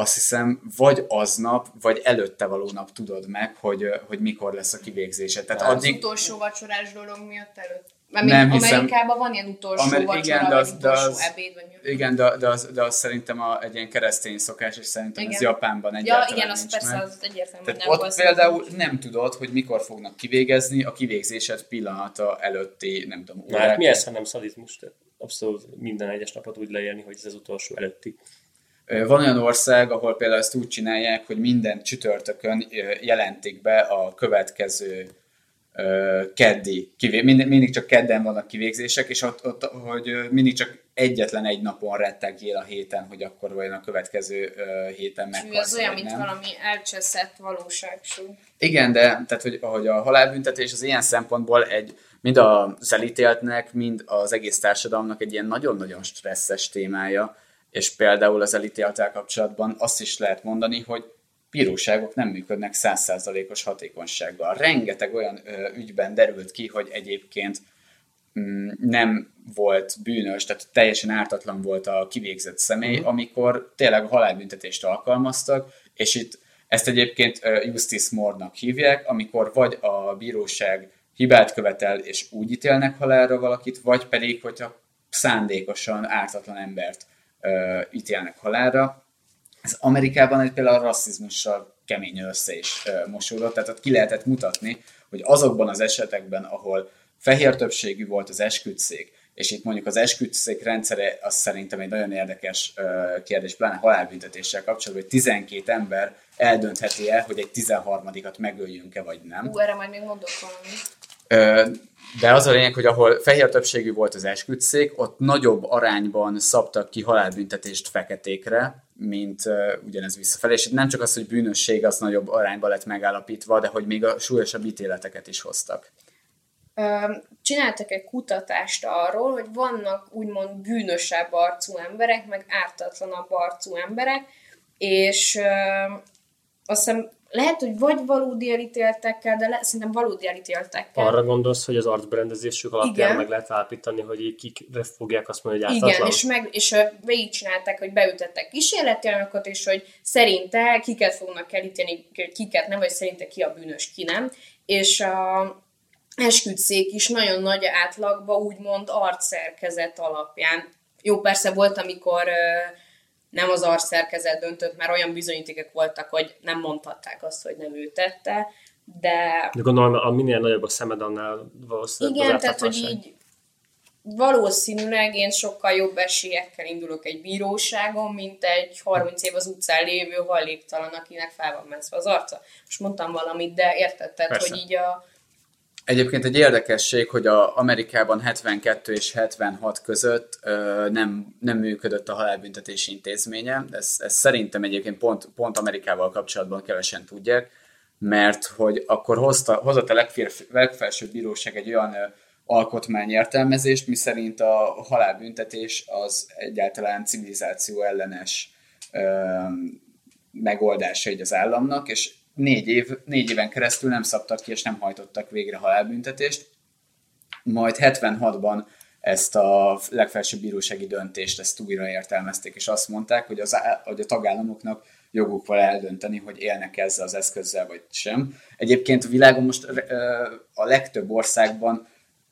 azt hiszem, vagy aznap, vagy előtte való nap tudod meg, hogy, hogy mikor lesz a kivégzése. Tehát Az addig, utolsó vacsorás dolog miatt előtt. Mert Nem nem hiszem. Amerikában van ilyen utolsó vacsora, igen, de az- de utolsó az- ebéd, vagy igen, de, de, az, de az szerintem a, egy ilyen keresztény szokás, és szerintem ez Igen. Japánban Ja, egyáltalán igen, az nincs persze, meg. az egyértelmű, Tehát nem ott volt például nem tudod, hogy mikor fognak kivégezni a kivégzésed pillanata előtti, nem tudom, Na, hát mi ez, ha nem szadizmus? Abszolút minden egyes napot úgy leélni, hogy ez az utolsó előtti. Van olyan ország, ahol például ezt úgy csinálják, hogy minden csütörtökön jelentik be a következő keddi, mindig, mindig csak kedden vannak kivégzések, és ott, ott hogy mindig csak egyetlen egy napon rettegjél a héten, hogy akkor vajon a következő héten meghalsz, az olyan, mint valami elcseszett valóságsú. Igen, de tehát, hogy, hogy a halálbüntetés az ilyen szempontból egy mind az elítéltnek, mind az egész társadalomnak egy ilyen nagyon-nagyon stresszes témája, és például az elítéltel kapcsolatban azt is lehet mondani, hogy bíróságok nem működnek százszázalékos hatékonysággal. Rengeteg olyan ö, ügyben derült ki, hogy egyébként mm, nem volt bűnös, tehát teljesen ártatlan volt a kivégzett személy, amikor tényleg a halálbüntetést alkalmaztak, és itt ezt egyébként justice mordnak hívják, amikor vagy a bíróság hibát követel, és úgy ítélnek halálra valakit, vagy pedig, hogyha szándékosan ártatlan embert ítélnek halálra. Ez Amerikában egy például a rasszizmussal keményen össze is mosódott, tehát ott ki lehetett mutatni, hogy azokban az esetekben, ahol fehér többségű volt az esküdszék, és itt mondjuk az esküdszék rendszere, az szerintem egy nagyon érdekes kérdés, pláne halálbüntetéssel kapcsolatban, hogy 12 ember eldöntheti el, hogy egy 13-at megöljünk-e, vagy nem. Ú, erre majd még mondok valami. De az a lényeg, hogy ahol fehér többségű volt az esküdszék, ott nagyobb arányban szabtak ki halálbüntetést feketékre, mint uh, ugyanez visszafelé. És itt nem csak az, hogy bűnösség az nagyobb arányban lett megállapítva, de hogy még a súlyosabb ítéleteket is hoztak. Csináltak egy kutatást arról, hogy vannak úgymond bűnösebb arcú emberek, meg ártatlanabb arcú emberek, és ö, azt hiszem lehet, hogy vagy valódi elítéltekkel, de le, szerintem valódi elítéltekkel. Arra gondolsz, hogy az arcberendezésük alapján Igen. meg lehet állapítani, hogy kikre fogják azt mondani, hogy ártatlan? Igen, és, meg, és végigcsinálták, hogy beütettek kísérletjelenokat, és hogy szerinte kiket fognak elítélni, kiket nem, vagy szerinte ki a bűnös, ki nem. És a, esküdszék is nagyon nagy átlagba, úgymond arcszerkezet alapján. Jó, persze volt, amikor ö, nem az arcszerkezet döntött, mert olyan bizonyítékek voltak, hogy nem mondhatták azt, hogy nem ő tette, de De gondolom, a minél nagyobb a szemed, annál valószínűleg igen, tehát hogy így valószínűleg én sokkal jobb esélyekkel indulok egy bíróságon, mint egy 30 év az utcán lévő hajléktalan, akinek fel van messzve az arca. Most mondtam valamit, de érted, tehát, Persze. hogy így a... Egyébként egy érdekesség, hogy a Amerikában 72 és 76 között ö, nem, nem működött a halálbüntetési intézménye. Ez, ez szerintem egyébként pont, pont Amerikával kapcsolatban kevesen tudják, mert hogy akkor hozta, hozott a legfér, legfelsőbb bíróság egy olyan ö, alkotmányértelmezést, miszerint a halálbüntetés az egyáltalán civilizáció ellenes ö, megoldása így az államnak, és négy, év, négy éven keresztül nem szabtak ki, és nem hajtottak végre halálbüntetést. Majd 76-ban ezt a legfelsőbb bírósági döntést ezt újra értelmezték, és azt mondták, hogy, az, hogy a tagállamoknak joguk van eldönteni, hogy élnek ezzel az eszközzel, vagy sem. Egyébként a világon most a legtöbb országban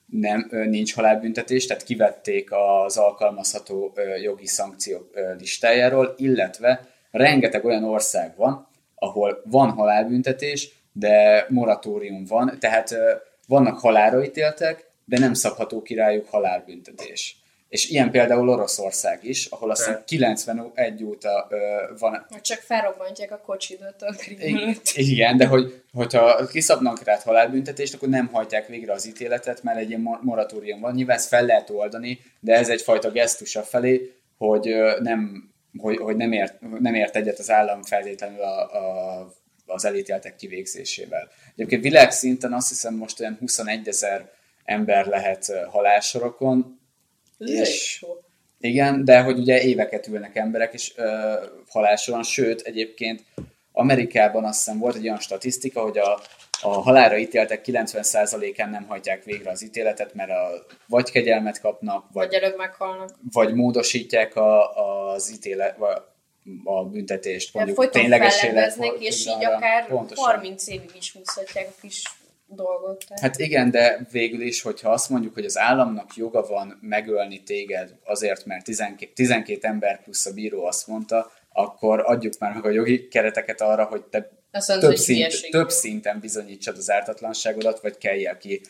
nem, nincs halálbüntetés, tehát kivették az alkalmazható jogi szankciók listájáról, illetve rengeteg olyan ország van, ahol van halálbüntetés, de moratórium van, tehát vannak halálra ítéltek, de nem szabható királyuk halálbüntetés. És ilyen például Oroszország is, ahol azt hiszem 91 óta ö, van Csak felrobbantják a kocsidat a előtt. igen, de hogy, hogyha kiszabnak rád halálbüntetést, akkor nem hajtják végre az ítéletet, mert egy ilyen mo- moratórium van. Nyilván ezt fel lehet oldani, de ez egyfajta gesztus a felé, hogy ö, nem, hogy, hogy nem, ért, nem ért egyet az állam feltétlenül a, a, az elítéltek kivégzésével. Egyébként világszinten azt hiszem most olyan 21 ezer ember lehet halálsorokon, elég És- igen, de hogy ugye éveket ülnek emberek is ö, halálsoron, sőt egyébként Amerikában azt hiszem volt egy olyan statisztika, hogy a, a halálra ítéltek 90%-án nem hajtják végre az ítéletet, mert a, vagy kegyelmet kapnak, vagy, Vagy előbb meghalnak. vagy módosítják a, az ítélet, vagy a büntetést, mondjuk tényleges fellebeznek, és így akár Pontosan. 30 évig is húzhatják a kis dolgot. Tehát. Hát igen, de végül is, hogyha azt mondjuk, hogy az államnak joga van megölni téged azért, mert 12, 12 ember plusz a bíró azt mondta, akkor adjuk már meg a jogi kereteket arra, hogy te Azt mondod, több, hogy szint, több szinten bizonyítsad az ártatlanságodat, vagy kelljél ki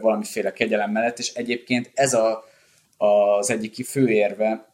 valamiféle kegyelem mellett, és egyébként ez a, az egyik fő érve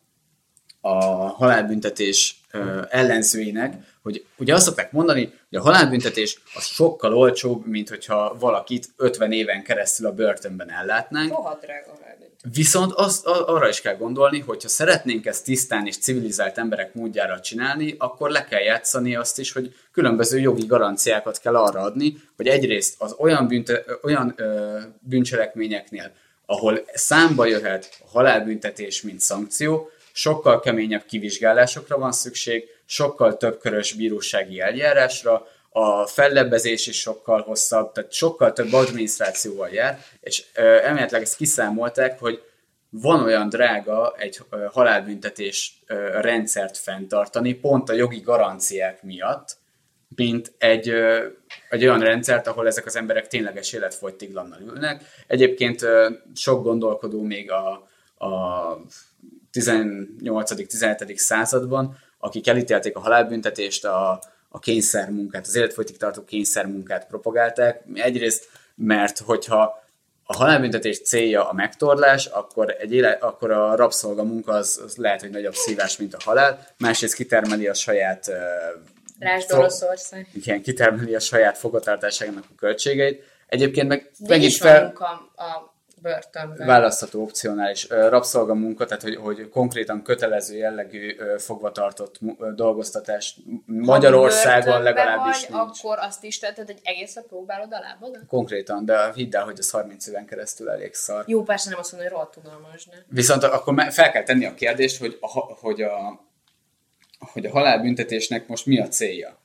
a halálbüntetés ellenzőinek, hogy ugye azt szokták mondani, hogy a halálbüntetés az sokkal olcsóbb, mint hogyha valakit 50 éven keresztül a börtönben ellátnánk. Rohadt drága rábent. Viszont azt, arra is kell gondolni, hogy ha szeretnénk ezt tisztán és civilizált emberek módjára csinálni, akkor le kell játszani azt is, hogy különböző jogi garanciákat kell arra adni, hogy egyrészt az olyan, bünte, olyan ö, bűncselekményeknél, ahol számba jöhet a halálbüntetés, mint szankció, sokkal keményebb kivizsgálásokra van szükség, sokkal több körös bírósági eljárásra, a fellebbezés is sokkal hosszabb, tehát sokkal több adminisztrációval jár, és ö, elméletileg ezt kiszámolták, hogy van olyan drága egy halálbüntetés rendszert fenntartani, pont a jogi garanciák miatt, mint egy, egy olyan rendszert, ahol ezek az emberek tényleges életfogytiglannal ülnek. Egyébként sok gondolkodó még a, a 18.-17. században, akik elítélték a halálbüntetést, a, a kényszermunkát, az életfogytig tartó kényszermunkát propagálták. Egyrészt, mert hogyha a halálbüntetés célja a megtorlás, akkor, egy éle, akkor a rabszolgamunka az, az lehet, hogy nagyobb szívás, mint a halál. Másrészt kitermeli a saját Lásd Oroszország. igen, kitermeli a saját fogatartásának a költségeit. Egyébként meg De megint fel, munka a börtönben. választható opcionális rabszolgamunka, tehát hogy, hogy konkrétan kötelező jellegű fogvatartott dolgoztatás Magyarországon legalábbis vagy, nincs. akkor azt is tetted, hogy egészre próbálod a lábadat? Konkrétan, de hidd el, hogy az 30 éven keresztül elég szar. Jó, persze nem azt mondom, hogy rohadt unalmas, ne? Viszont akkor fel kell tenni a kérdést, hogy a, hogy a, hogy a halálbüntetésnek most mi a célja.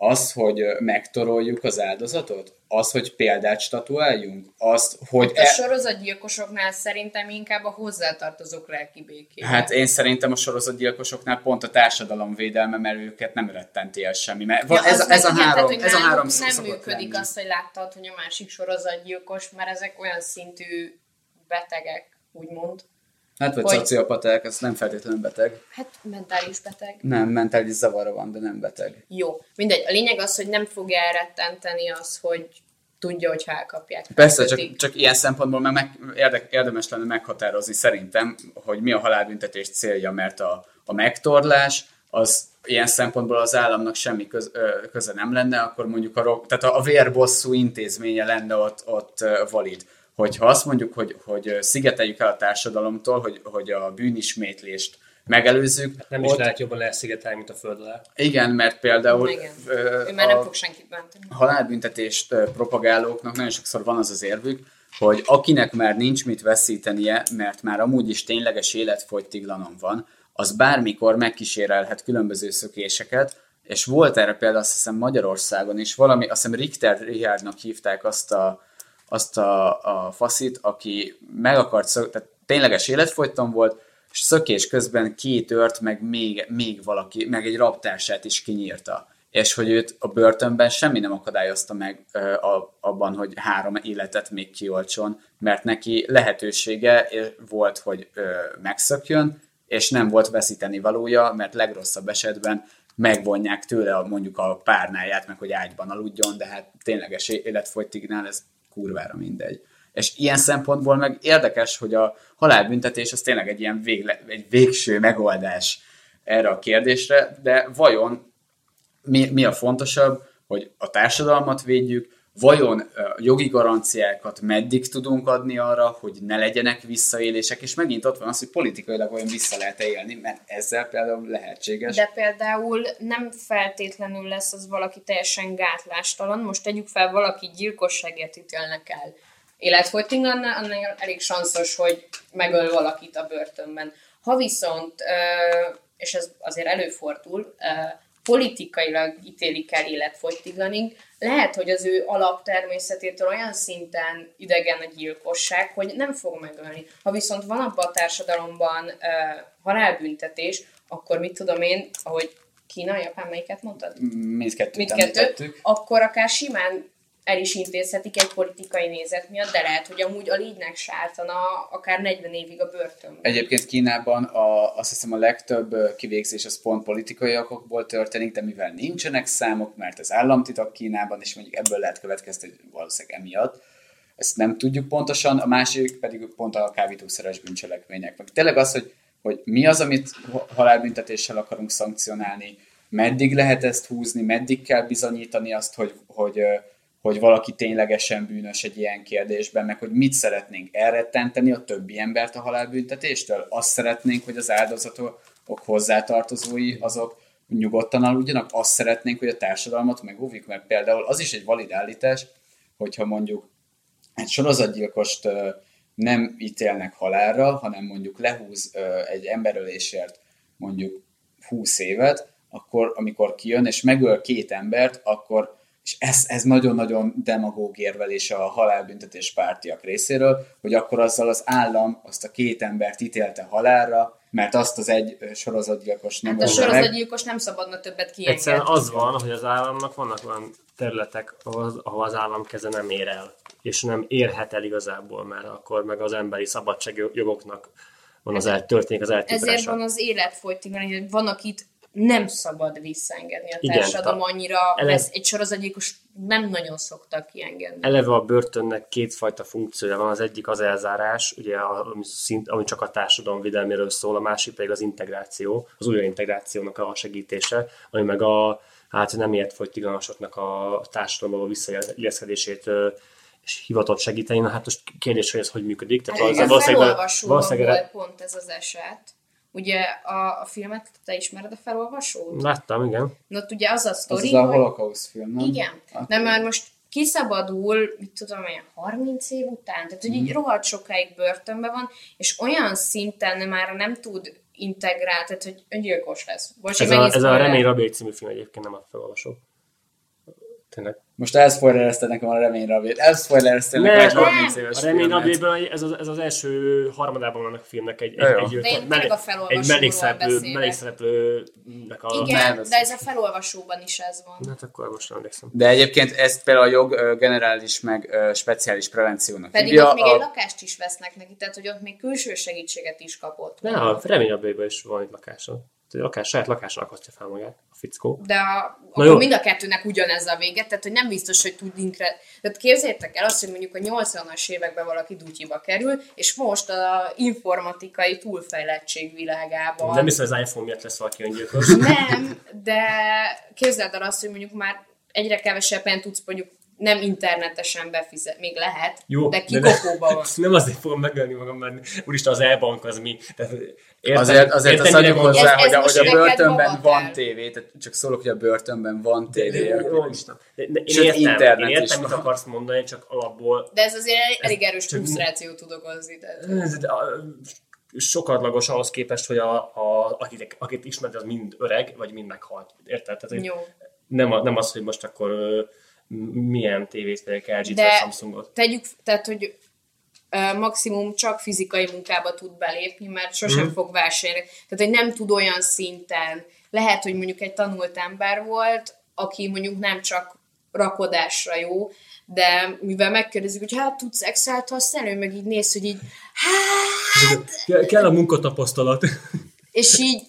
Az, hogy megtoroljuk az áldozatot? Az, hogy példát statuáljunk? Azt, hogy... A sorozatgyilkosoknál szerintem inkább a hozzátartozók lelki békére. Hát én szerintem a sorozatgyilkosoknál pont a társadalom védelme, mert őket nem rettenti el semmi. Mert Ja, ez, az ez, a igen, három, tehát, hogy ez a három nem működik lenni. azt, hogy láttad, hogy a másik sorozatgyilkos, mert ezek olyan szintű betegek, úgymond. Hát vagy hogy- szociopaták, ez nem feltétlenül beteg. Hát mentális beteg. Nem, mentális zavara van, de nem beteg. Jó. Mindegy. A lényeg az, hogy nem fogja elrettenteni az, hogy tudja, hogy elkapják. Persze, csak, csak ilyen szempontból meg, meg érde, érdemes lenne meghatározni szerintem, hogy mi a halálbüntetés célja, mert a, a megtorlás az ilyen szempontból az államnak semmi köz, köze nem lenne, akkor mondjuk a, tehát a, a vérbosszú intézménye lenne ott, ott valid. Hogyha azt mondjuk, hogy, hogy szigeteljük el a társadalomtól, hogy, hogy a bűnismétlést megelőzzük, Nem is ott, lehet jobban leszigetelni, mint a föld alá. igen, mert például Igen. ö, Ő már nem a- fog senkit bántani. halálbüntetést propagálóknak nagyon sokszor van az az érvük, hogy akinek már nincs mit veszítenie, mert már amúgy is tényleges életfogytiglanom van, az bármikor megkísérelhet különböző szökéseket, és volt erre például azt hiszem Magyarországon is, valami, azt hiszem Richter Richardnak hívták azt a, azt a, a faszit, aki meg akart szök, tehát tényleges életfogyton volt, és szökés közben két ört, meg még, még valaki, meg egy raptársát is kinyírta. És hogy őt a börtönben semmi nem akadályozta meg ö, a, abban, hogy három életet még kioltson, mert neki lehetősége volt, hogy ö, megszökjön, és nem volt veszíteni valója, mert legrosszabb esetben megvonják tőle a, mondjuk a párnáját, meg hogy ágyban aludjon, de hát tényleges életfogytignál ez kurvára mindegy. És ilyen szempontból meg érdekes, hogy a halálbüntetés az tényleg egy ilyen végle, egy végső megoldás erre a kérdésre, de vajon mi, mi a fontosabb, hogy a társadalmat védjük, vajon jogi garanciákat meddig tudunk adni arra, hogy ne legyenek visszaélések, és megint ott van az, hogy politikailag vajon vissza lehet élni, mert ezzel például lehetséges. De például nem feltétlenül lesz az valaki teljesen gátlástalan. Most tegyük fel, valaki gyilkosságért ítélnek el. Életfogytiglan, annál elég sanszos, hogy megöl valakit a börtönben. Ha viszont, és ez azért előfordul, politikailag ítélik el életfogytiglanig, lehet, hogy az ő alaptermészetétől olyan szinten idegen a gyilkosság, hogy nem fog megölni. Ha viszont van abban a társadalomban uh, halálbüntetés, akkor mit tudom én, ahogy Kína, Japán, melyiket mondtad? Mindkettőt Mindkettőt, akkor akár simán el is intézhetik egy politikai nézet miatt, de lehet, hogy amúgy a légynek sártana akár 40 évig a börtönben. Egyébként Kínában a, azt hiszem a legtöbb kivégzés az pont politikai okokból történik, de mivel nincsenek számok, mert ez államtitok Kínában, és mondjuk ebből lehet következtetni, valószínűleg emiatt, ezt nem tudjuk pontosan, a másik pedig pont a kábítószeres bűncselekmények. Meg tényleg az, hogy, hogy mi az, amit halálbüntetéssel akarunk szankcionálni, meddig lehet ezt húzni, meddig kell bizonyítani azt, hogy, hogy, hogy valaki ténylegesen bűnös egy ilyen kérdésben, meg hogy mit szeretnénk elrettenteni a többi embert a halálbüntetéstől. Azt szeretnénk, hogy az áldozatok hozzátartozói azok nyugodtan aludjanak, azt szeretnénk, hogy a társadalmat megóvjuk, mert például az is egy valid állítás, hogyha mondjuk egy sorozatgyilkost nem ítélnek halálra, hanem mondjuk lehúz egy emberölésért mondjuk 20 évet, akkor amikor kijön és megöl két embert, akkor és ez, ez nagyon-nagyon demagóg érvelés a halálbüntetés pártiak részéről, hogy akkor azzal az állam azt a két embert ítélte halálra, mert azt az egy sorozatgyilkos nem Hát a sorozatgyilkos nem szabadna többet kiengedni. Egyszerűen az van, hogy az államnak vannak olyan területek, ahol az, ahol az állam keze nem ér el, és nem érhet el igazából, mert akkor meg az emberi szabadságjogoknak van az el, történik az Ezért eltiprása. van az életfogytiglan, hogy van, akit nem szabad visszaengedni a Igen, társadalom ta- annyira, ele- ez egy sorozatgyilkos nem nagyon szoktak kiengedni. Eleve a börtönnek kétfajta funkciója van, az egyik az elzárás, ugye, ami, szint, ami csak a társadalom védelméről szól, a másik pedig az integráció, az újraintegrációnak a segítése, ami meg a hát nem ilyet fogytiglanosoknak a társadalomba visszailleszkedését és hivatott segíteni. Na hát most kérdés, hogy ez hogy működik. Tehát Ez valószínűleg- valószínűleg- volt pont ez az eset. Ugye a, a filmet, te ismered a felolvasót? Láttam, igen. Na, ott ugye az a Az sztori, az a hogy... holokauszt film, nem? Igen. De már most kiszabadul, mit tudom én, 30 év után, tehát hogy Mhm. így rohadt sokáig börtönben van, és olyan szinten már nem tud integrál, tehát hogy öngyilkos lesz. Bocs, Ez a, ez a. Remény Rabé című film egyébként nem a felolvasó. Tényleg. Most elspoilerezted nekem a reményrabét. Elspoilerezted nekem egy Ne, 30 a éves Remény filmet. Napjében ez az, ez az első harmadában annak a filmnek egy, egy, egy, egy, a egy mellékszereplő, mellékszereplőnek a... Igen, de ez a felolvasóban is ez van. Hát akkor most nem emlékszem. De egyébként ezt például a jog generális meg speciális prevenciónak Pedig hívja. ott még a- egy lakást is vesznek neki, tehát hogy ott még külső segítséget is kapott. De a Remény Napjában is van egy lakása. Tehát a lakás, saját lakásra akasztja fel magát a fickó. De a, Na akkor mind a kettőnek ugyanez a vége, tehát hogy nem biztos, hogy tud inkre... Tehát képzeljétek el azt, hogy mondjuk a 80-as években valaki dutyiba kerül, és most a informatikai túlfejlettség világában. Nem hiszem, az iPhone miatt lesz valaki öngyilkos. Nem, de képzeld el azt, hogy mondjuk már egyre kevesebben tudsz mondjuk nem internetesen befizet, még lehet, Jó, de kikopóban van. Nem azért fogom megölni magam, mert úristen, az e-bank az mi. Tehát, értem, Azért, azért értem, azt adjuk hozzá, Ez- ez hogy a, most hogy a börtönben van tévé, tehát csak szólok, hogy a börtönben van tévé. Jó, Isten. De- de Én Sőt, értem, internet én is értem, mit akarsz mondani, csak alapból De ez azért elég, elég erős frusztrációt tud okozni. Ez sokadlagos ahhoz képest, hogy a, a, akit, akit ismert, az mind öreg, vagy mind meghalt. Érted? Tehát, nem, a, nem az, hogy most akkor ö, milyen tévét vegyek LG-t vagy Samsungot. Tegyük, tehát, hogy maximum csak fizikai munkába tud belépni, mert sosem Mhm. fog versenyre. Tehát, hogy nem tud olyan szinten. Lehet, hogy mondjuk egy tanult ember volt, aki mondjuk nem csak rakodásra jó, de mivel megkérdezik, hogy hát tudsz Excel-t használni, ő meg így néz, hogy így, hát, Ke- Kell a munkatapasztalat. és így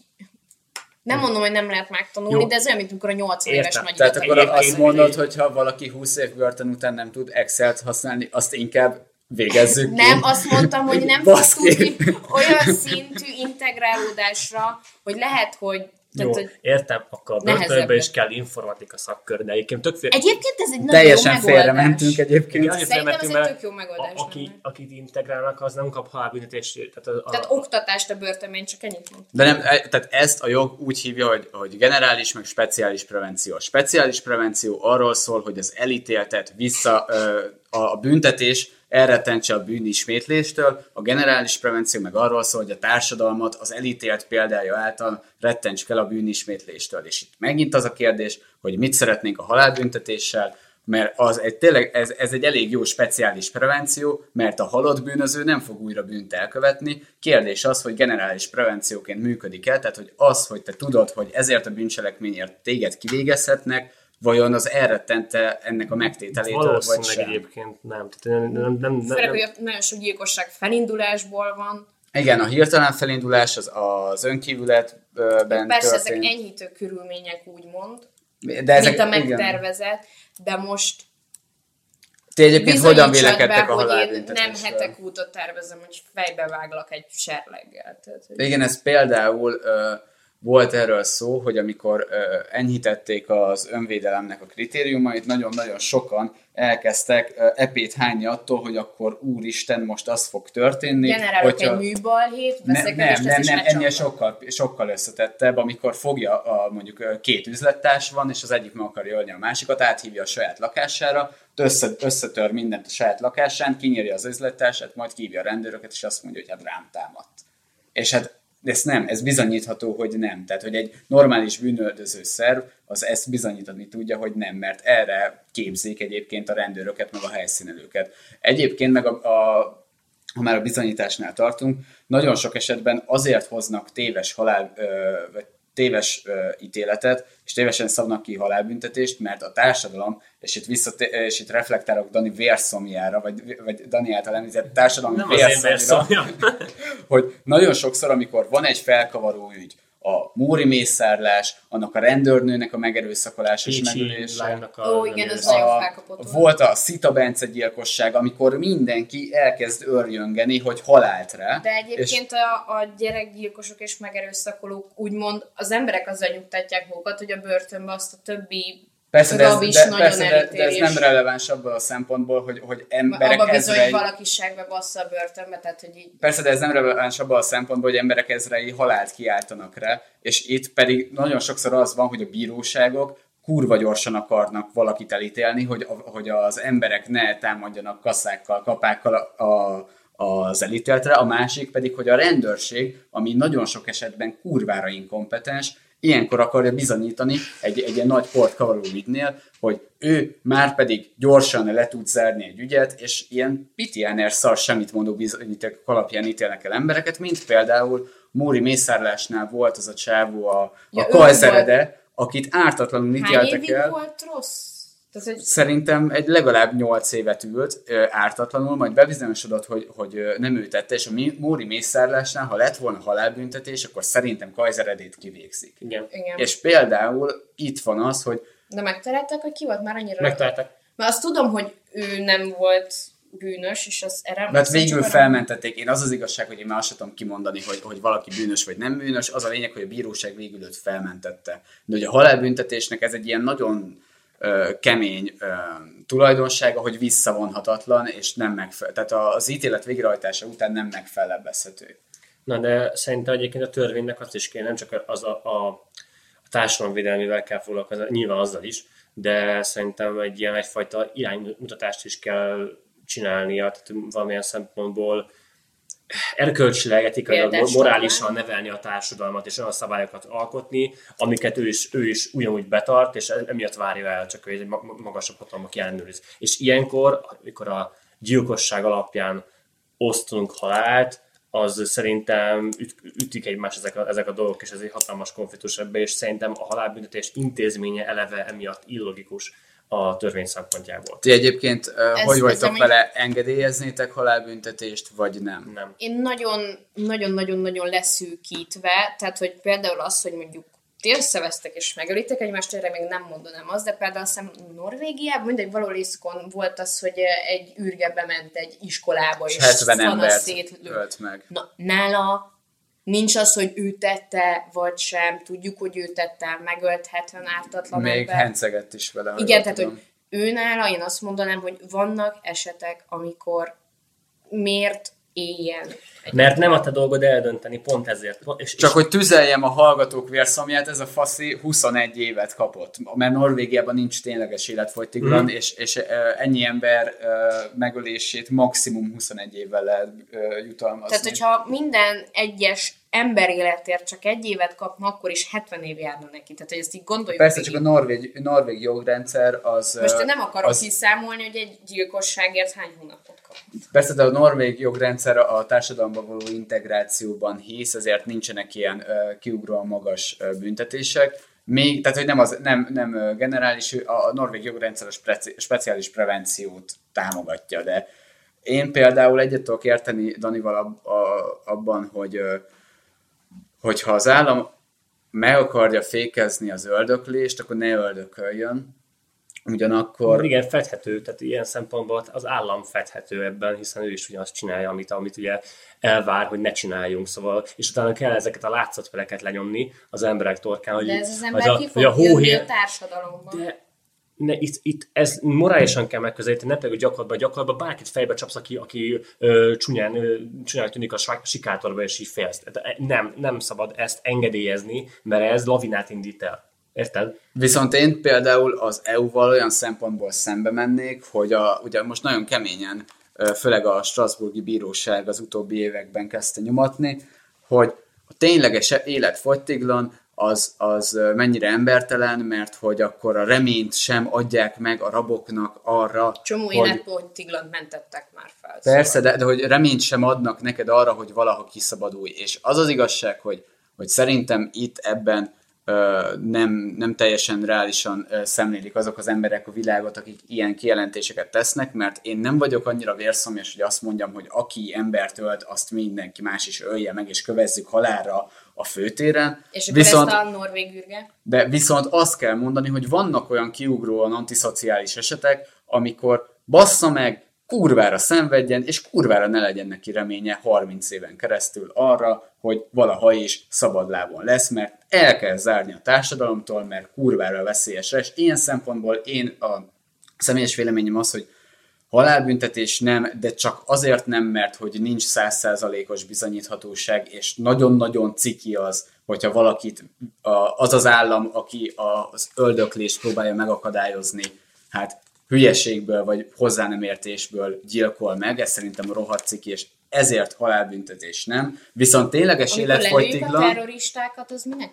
nem mondom, hogy nem lehet megtanulni, Jó. De ez olyan, mint amikor a 80 éves Értem. nagy Tehát akkor azt mondod, hogy ha valaki 20 év börtön után nem tud Excel-t használni, azt inkább végezzük ki. Nem, azt mondtam, hogy nem fog tudni olyan szintű integrálódásra, hogy lehet, hogy... Jó, Tehát, értem, akkor a börtönbe is kell informatika szakkör, de egyébként tök fél... egyébként ez egy nagyon Teljesen jó megoldás. félre mentünk egyébként. Igen, Szerintem ez félrementünk, egy tök jó megoldás a, aki, lenne. akit integrálnak, az nem kap halálbüntetést. Tehát, a, a, Tehát oktatást a börtönben, csak ennyit mondtam. De nem, e- tehát ezt a jog úgy hívja, hogy, hogy generális, meg speciális prevenció. A speciális prevenció arról szól, hogy az elítéltet vissza ö, a, a büntetés elrettentse a bűnismétléstől, a generális prevenció meg arról szól, hogy a társadalmat az elítélt példája által rettents el a bűnismétléstől. És itt megint az a kérdés, hogy mit szeretnénk a halálbüntetéssel, mert az egy, tényleg ez, ez egy elég jó speciális prevenció, mert a halott bűnöző nem fog újra bűnt elkövetni. Kérdés az, hogy generális prevencióként működik-e, tehát hogy az, hogy te tudod, hogy ezért a bűncselekményért téged kivégezhetnek, vajon az elrettente ennek a megtételétől, vagy valószínűleg sem. egyébként nem. Tehát nem, nem, nem, Főleg, nem, hogy nagyon sok gyilkosság felindulásból van. Igen, a hirtelen felindulás az az önkívületben Persze ezek történt. enyhítő körülmények, úgymond, De ezek, mint a igen. megtervezett, de most Ti egyébként hogyan vélekedtek be, a hogy én nem halálbüntetésről? hetek óta tervezem, hogy fejbe váglak egy serleggel. Tehát, hogy... Igen, ez például ö, volt erről szó, hogy amikor enyhítették az önvédelemnek a kritériumait, nagyon-nagyon sokan elkezdtek epét hányni attól, hogy akkor úristen, most az fog történni. Generálok hogyha- egy műbalhét, ne, nem, nem, is nem, ennél sokkal, sokkal összetettebb, amikor fogja a, mondjuk két üzlettárs van, és az egyik meg akarja ölni a másikat, áthívja a saját lakására, össze, összetör mindent a saját lakásán, kinyírja az üzlettársát, majd kívja a rendőröket, és azt mondja, hogy hát rám támadt. És hát ez nem, ez bizonyítható, hogy nem. Tehát, hogy egy normális bűnöldöző szerv az ezt bizonyítani tudja, hogy nem, mert erre képzik egyébként a rendőröket, meg a helyszínelőket. Egyébként meg a, a ha már a bizonyításnál tartunk, nagyon sok esetben azért hoznak téves halál, vagy téves ítéletet, és tévesen szabnak ki halálbüntetést, mert a társadalom, és itt, visszat, és itt reflektálok Dani vérszomjára, vagy, vagy Dani által említett társadalmi én vérszomjára, hogy nagyon sokszor, amikor van egy felkavaró ügy, a Móri mészárlás, annak a rendőrnőnek a megerőszakolása és megölése, Ó, igen, ez nagyon a, felkapott volt. a Szita Bence gyilkosság, amikor mindenki elkezd örjöngeni, hogy halált rá. De egyébként a, a gyerekgyilkosok és megerőszakolók úgymond az emberek azzal nyugtatják magukat, hogy a börtönbe azt a többi Persze, de ez, de, persze de, de ez nem releváns abban a szempontból, hogy, hogy emberek Abba bizony, ezrei... hogy valakiságbe bassza a börtönbe, tehát hogy így Persze, de ez nem releváns abban a szempontból, hogy emberek ezrei halált kiáltanak rá, és itt pedig nagyon sokszor az van, hogy a bíróságok kurva gyorsan akarnak valakit elítélni, hogy, hogy az emberek ne támadjanak kasszákkal, kapákkal a, a, az elítéltre, a másik pedig, hogy a rendőrség, ami nagyon sok esetben kurvára inkompetens, ilyenkor akarja bizonyítani egy, egy ilyen nagy portkavaró ügynél, hogy ő már pedig gyorsan le tud zárni egy ügyet, és ilyen PTNR szar semmit mondó bizonyíték alapján ítélnek el embereket, mint például Móri mészárlásnál volt az a csávó a, Ja, a ő Kajzerede, akit ártatlanul Hány ítéltek évig el. volt rossz? Tehát, hogy Szerintem egy legalább 8 évet ült ö, ártatlanul, majd bebizonyosodott, hogy, hogy ö, nem ő tette, és a Móri mészárlásnál, ha lett volna halálbüntetés, akkor szerintem Kajzeredét kivégzik. Igen. igen. És például itt van az, hogy De megtalálták, hogy ki volt már annyira? Megtalálták. Mert azt tudom, hogy ő nem volt bűnös, és az erre mert végül felmentették. Én az az igazság, hogy én már azt sem tudom kimondani, hogy, hogy valaki bűnös vagy nem bűnös. Az a lényeg, hogy a bíróság végül őt felmentette. De hogy a halálbüntetésnek ez egy ilyen nagyon kemény tulajdonsága, hogy visszavonhatatlan, és nem megfelel. Tehát az ítélet végrehajtása után nem megfelebbezhető. Na, de szerintem egyébként a törvénynek azt is kéne, nem csak az a, a, a társadalomvédelmével kell foglalkozni, nyilván azzal is, de szerintem egy ilyen egyfajta iránymutatást is kell csinálnia, tehát valamilyen szempontból erkölcsileg, etikailag, morálisan nevelni a társadalmat, és olyan szabályokat alkotni, amiket ő is, ő is ugyanúgy betart, és emiatt várja el, csak hogy egy ma- ma- magasabb hatalmak ellenőriz. És ilyenkor, amikor a gyilkosság alapján osztunk halált, az szerintem üt, ütik egymást ezek a, ezek a dolgok, és ez egy hatalmas konfliktus ebbe, és szerintem a halálbüntetés intézménye eleve emiatt illogikus a törvény szempontjából. Ti egyébként Ez- hogy vagytok vele, engedélyeznétek halálbüntetést, vagy nem? Nem. Én nagyon, nagyon-nagyon-nagyon leszűkítve, tehát hogy például az, hogy mondjuk ti összevesztek és megölitek egymást, erre még nem mondanám azt, de például azt hiszem Norvégiában, mindegy, valahol északon volt az, hogy egy űrge bement egy iskolába, és, És 70 fana embert ölt meg. Na, nála nincs az, hogy ő tette, vagy sem, tudjuk, hogy ő tette, megölt 70 ártatlan Még ember. hencegett is vele. Igen, tehát, tudom. hogy ő nála, én azt mondanám, hogy vannak esetek, amikor miért éljen. Mert nem a te dolgod eldönteni, pont ezért. És, Csak és hogy tüzeljem a hallgatók vérszomját, ez a faszi 21 évet kapott, mert Norvégiában nincs tényleges életfogytiglan, mm. és, és ennyi ember megölését maximum 21 évvel lehet jutalmazni. Tehát, hogyha minden egyes ember életért csak egy évet kapna, akkor is 70 év járna neki. Tehát, hogy ezt így gondoljuk Persze végig. csak a norvég, norvég jogrendszer az... Most nem akarok az, kiszámolni, hogy egy gyilkosságért hány hónapot kap. Persze, de a norvég jogrendszer a társadalomba való integrációban hisz, ezért nincsenek ilyen ö, kiugróan magas büntetések. Még, tehát, hogy nem, az, nem, nem generális, a, a norvég jogrendszer a speci, speciális prevenciót támogatja, de én például egyet tudok érteni Danival ab, a, abban, hogy hogyha az állam meg akarja fékezni az öldöklést, akkor ne öldököljön. Ugyanakkor igen, fedhető, tehát ilyen szempontból az állam fedhető ebben, hiszen ő is ugyanazt csinálja, amit, amit ugye elvár, hogy ne csináljunk, szóval, és utána kell ezeket a látszatpereket lenyomni az emberek torkán, hogy, De ez az hogy ember a, ki fog hogy a hóhér, a társadalomban. de ne, itt, itt ez morálisan kell megközelíteni, ne pedig gyakorlatban, gyakorlatban bárkit fejbe csapsz, aki, aki ö, csúnyán, ö, csúnyán tűnik a sikátorba, és így félsz. Tehát Nem, nem szabad ezt engedélyezni, mert ez lavinát indít el. Érted? Viszont én például az EU-val olyan szempontból szembe mennék, hogy a, ugye most nagyon keményen, főleg a Strasburgi Bíróság az utóbbi években kezdte nyomatni, hogy a tényleges életfogytiglan az, az mennyire embertelen, mert hogy akkor a reményt sem adják meg a raboknak arra, Csomó hogy, életponttiglant mentettek már fel. Persze, de, de hogy reményt sem adnak neked arra, hogy valaha kiszabadulj. És az az igazság, hogy, hogy szerintem itt ebben ö, nem, nem teljesen reálisan ö, szemlélik azok az emberek a világot, akik ilyen kijelentéseket tesznek, mert én nem vagyok annyira vérszomjas, hogy azt mondjam, hogy aki embert ölt, azt mindenki más is ölje meg, és kövezzük halálra a főtéren. És akkor Viszont, ezt a norvég űrge? de viszont azt kell mondani, hogy vannak olyan kiugróan antiszociális esetek, amikor bassza meg, kurvára szenvedjen, és kurvára ne legyen neki reménye 30 éven keresztül arra, hogy valaha is szabadlábon lesz, mert el kell zárni a társadalomtól, mert kurvára veszélyes. És ilyen szempontból én a személyes véleményem az, hogy halálbüntetés nem, de csak azért nem, mert hogy nincs százszázalékos bizonyíthatóság, és nagyon-nagyon ciki az, hogyha valakit az az állam, aki az öldöklést próbálja megakadályozni, hát hülyeségből vagy hozzá nem értésből gyilkol meg, ez szerintem rohadt ciki, és ezért halálbüntetés nem. Viszont tényleges Amikor lelőjük a életfogytiglan, terroristákat, az minek?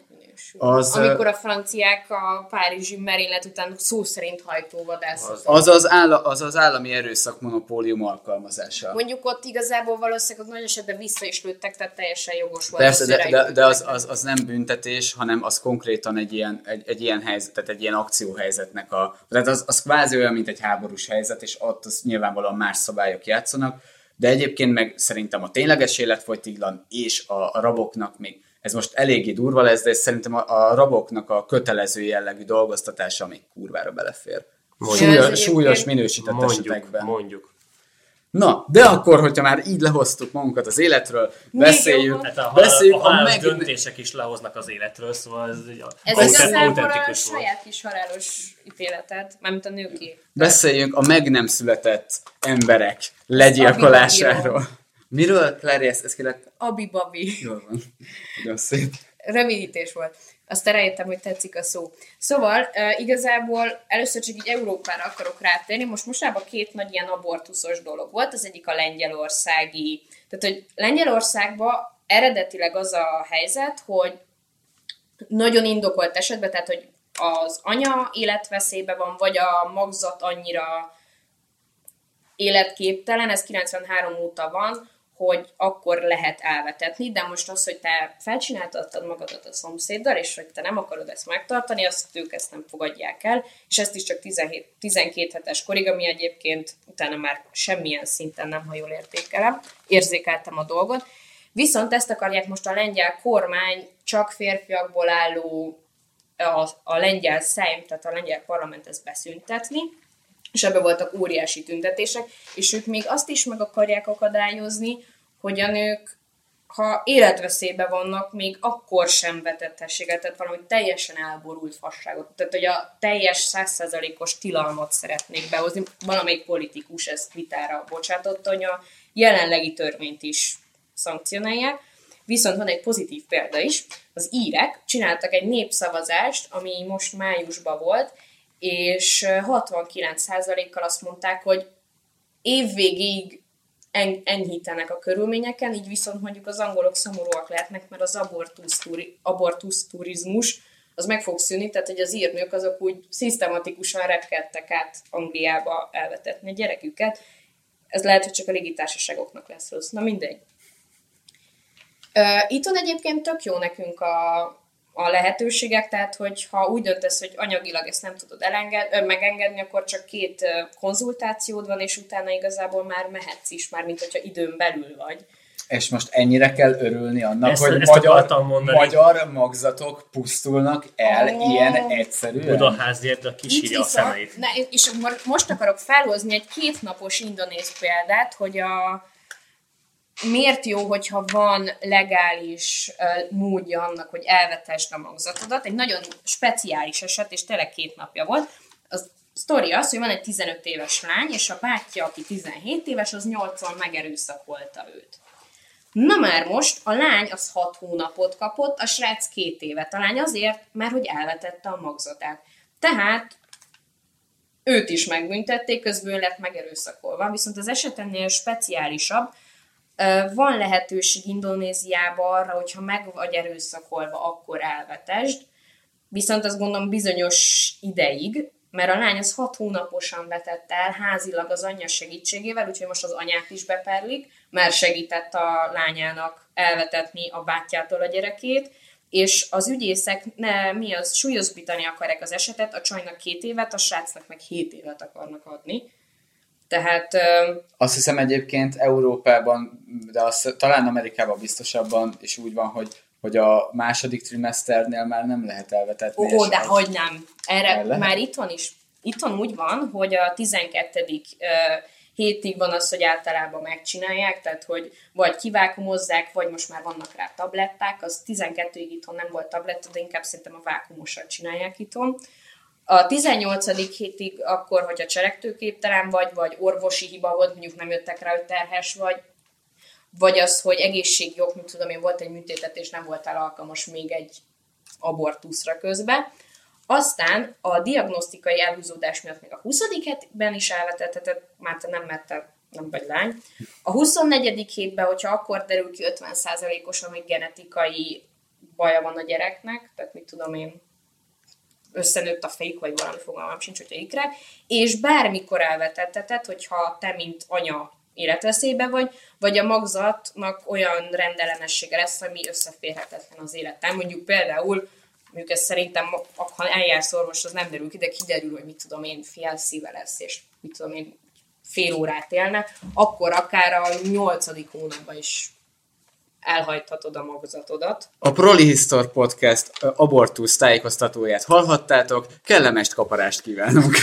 Az, Amikor a franciák a párizsi merénylet után szó szerint hajtóvadászat. az az, áll, az az állami erőszak monopólium alkalmazása. Mondjuk ott igazából valószínűleg ott nagy esetben vissza is lőttek, tehát teljesen jogos volt. Persze, de, de, de az, az, az nem büntetés, hanem az konkrétan egy ilyen, egy, egy ilyen helyzet, tehát egy ilyen akcióhelyzetnek a... Tehát az, az kvázi olyan, mint egy háborús helyzet, és ott az nyilvánvalóan más szabályok játszanak, de egyébként meg szerintem a tényleges életfogytiglan és a, a raboknak még, ez most eléggé durva lesz, de szerintem a, a raboknak a kötelező jellegű dolgoztatása még kurvára belefér. Mondjuk. Súlyos, súlyos minősített Mondjuk, esetekben. mondjuk. Na, de akkor, hogyha már így lehoztuk magunkat az életről, beszéljünk, jobban. Hát a, beszéljünk a, a halálos meg... döntések is lehoznak az életről, szóval ez, egy Ez autent- igazából a saját kis halálos ítéletet, mármint a nőké. Beszéljünk a meg nem született emberek legyilkolásáról. Miről, Clary, ezt, ezt kellett... Abi-babi. Jól van. Nagyon szép. Rövidítés volt. Aztán rájöttem, hogy tetszik a szó. Szóval uh, igazából először csak így Európára akarok rátérni. Most mostában két nagy ilyen abortuszos dolog volt. Az egyik a lengyelországi. Tehát, hogy Lengyelországban eredetileg az a helyzet, hogy nagyon indokolt esetben, tehát, hogy az anya életveszélybe van, vagy a magzat annyira életképtelen, ez 93 óta van, hogy akkor lehet elvetetni, de most az, hogy te felcsináltattad magadat a szomszéddal, és hogy te nem akarod ezt megtartani, azt ők ezt nem fogadják el, és ezt is csak 17, 12 hetes korig, ami egyébként utána már semmilyen szinten nem, ha jól értékelem, érzékeltem a dolgot. Viszont ezt akarják most a lengyel kormány csak férfiakból álló a, a lengyel szejm, tehát a lengyel parlament ezt beszüntetni, és ebbe voltak óriási tüntetések, és ők még azt is meg akarják akadályozni, hogy a nők, ha életveszélybe vannak, még akkor sem vetethessék tehát valami teljesen elborult fasságot. Tehát, hogy a teljes százszerzalékos tilalmat szeretnék behozni. Valamelyik politikus ezt vitára bocsátott, hogy a jelenlegi törvényt is szankcionálják. Viszont van egy pozitív példa is. Az írek csináltak egy népszavazást, ami most májusban volt, és 69%-kal azt mondták, hogy évvégig en- enyhítenek a körülményeken, így viszont mondjuk az angolok szomorúak lehetnek, mert az abortusz, turi- turizmus az meg fog szűnni, tehát hogy az írnők azok úgy szisztematikusan repkedtek át Angliába elvetetni a gyereküket. Ez lehet, hogy csak a légitársaságoknak lesz rossz. Na mindegy. Uh, itthon egyébként tök jó nekünk a, a lehetőségek, tehát hogy ha úgy döntesz, hogy anyagilag ezt nem tudod elenged, ö, megengedni, akkor csak két konzultációd van, és utána igazából már mehetsz is, már mint hogyha időn belül vagy. És most ennyire kell örülni annak, Ezt- hogy ezt magyar, magyar magzatok pusztulnak el Ó. ilyen egyszerűen. Budaháziért a kisírja a szemeit. Ne, és most akarok felhozni egy kétnapos indonéz példát, hogy a miért jó, hogyha van legális módja annak, hogy elvetesd a magzatodat. Egy nagyon speciális eset, és tényleg két napja volt. A sztori az, hogy van egy 15 éves lány, és a bátyja, aki 17 éves, az 8-on megerőszakolta őt. Na már most a lány az 6 hónapot kapott, a srác két évet. A lány azért, mert hogy elvetette a magzatát. Tehát őt is megbüntették, közben ő lett megerőszakolva. Viszont az eset ennél speciálisabb. Van lehetőség Indonéziában arra, hogyha meg vagy erőszakolva, akkor elvetesd. Viszont azt gondolom bizonyos ideig, mert a lány az hat hónaposan vetett el házilag az anyja segítségével, úgyhogy most az anyát is beperlik, mert segített a lányának elvetetni a bátyjától a gyerekét, és az ügyészek ne, mi az, súlyosbítani akarják az esetet, a csajnak két évet, a srácnak meg hét évet akarnak adni. Tehát ö, Azt hiszem egyébként Európában, de azt, talán Amerikában biztosabban is úgy van, hogy, hogy a második trimeszternél már nem lehet elvetetni. Ó, és de az- hogy nem. Erre El már itthon is. Itthon úgy van, hogy a 12. ö, hétig van az, hogy általában megcsinálják, tehát hogy vagy kivákumozzák, vagy most már vannak rá tabletták, az 12-ig itthon nem volt tabletta, de inkább szerintem a vákumosat csinálják itthon. A 18. hétig akkor, hogyha cselekvőképtelen vagy, vagy orvosi hiba volt, mondjuk nem jöttek rá, hogy terhes vagy, vagy az, hogy egészségjog, mint tudom én, volt egy műtétetés, nem voltál alkalmas még egy abortuszra közben. Aztán a diagnosztikai elhúzódás miatt még a 20. hetben is elvetetted, már te nem merted nem vagy lány. A 24. hétben, hogyha akkor derül ki 50%-osan, hogy genetikai baja van a gyereknek, tehát mit tudom én, összenőtt a fék, vagy valami fogalmam sincs, hogyha ikre, és bármikor elvetetteted, hogyha te, mint anya életveszélybe vagy, vagy a magzatnak olyan rendellenessége lesz, ami összeférhetetlen az élettel. Mondjuk például, mondjuk ez szerintem, ha eljársz orvoshoz, nem derül ki, de kiderül, hogy mit tudom én, fielszíve lesz, és mit tudom én, fél órát élne, akkor akár a nyolcadik hónapban is elhajthatod a magzatodat. A Prolihistor Podcast abortusz tájékoztatóját hallhattátok, kellemes kaparást kívánunk.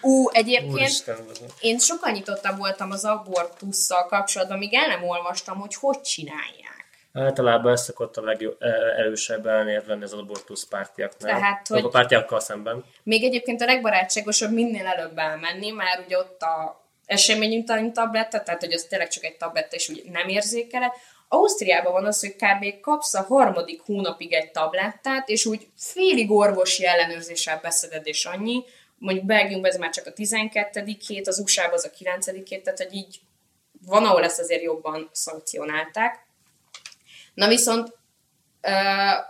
Ú, egyébként Úristen, én sokkal nyitottabb voltam az abortusszal kapcsolatban, míg el nem olvastam, hogy hogy csinálják. Általában ez szokott a legerősebb ellenérv lenni az abortusz pártiaknál. Tehát, hogy... A pártiakkal szemben. Még egyébként a legbarátságosabb minél előbb elmenni, mert ugye ott a eseményutani tabletta, tehát hogy az tényleg csak egy tabletta, és úgy nem érzékeled. Ausztriában van az, hogy kb. kapsz a harmadik hónapig egy tablettát, és úgy félig orvosi ellenőrzéssel beszeded, és annyi. Mondjuk Belgiumban ez már csak a 12. hét, az USA-ban az a 9. hét, tehát hogy így van, ahol ezt azért jobban szankcionálták. Na viszont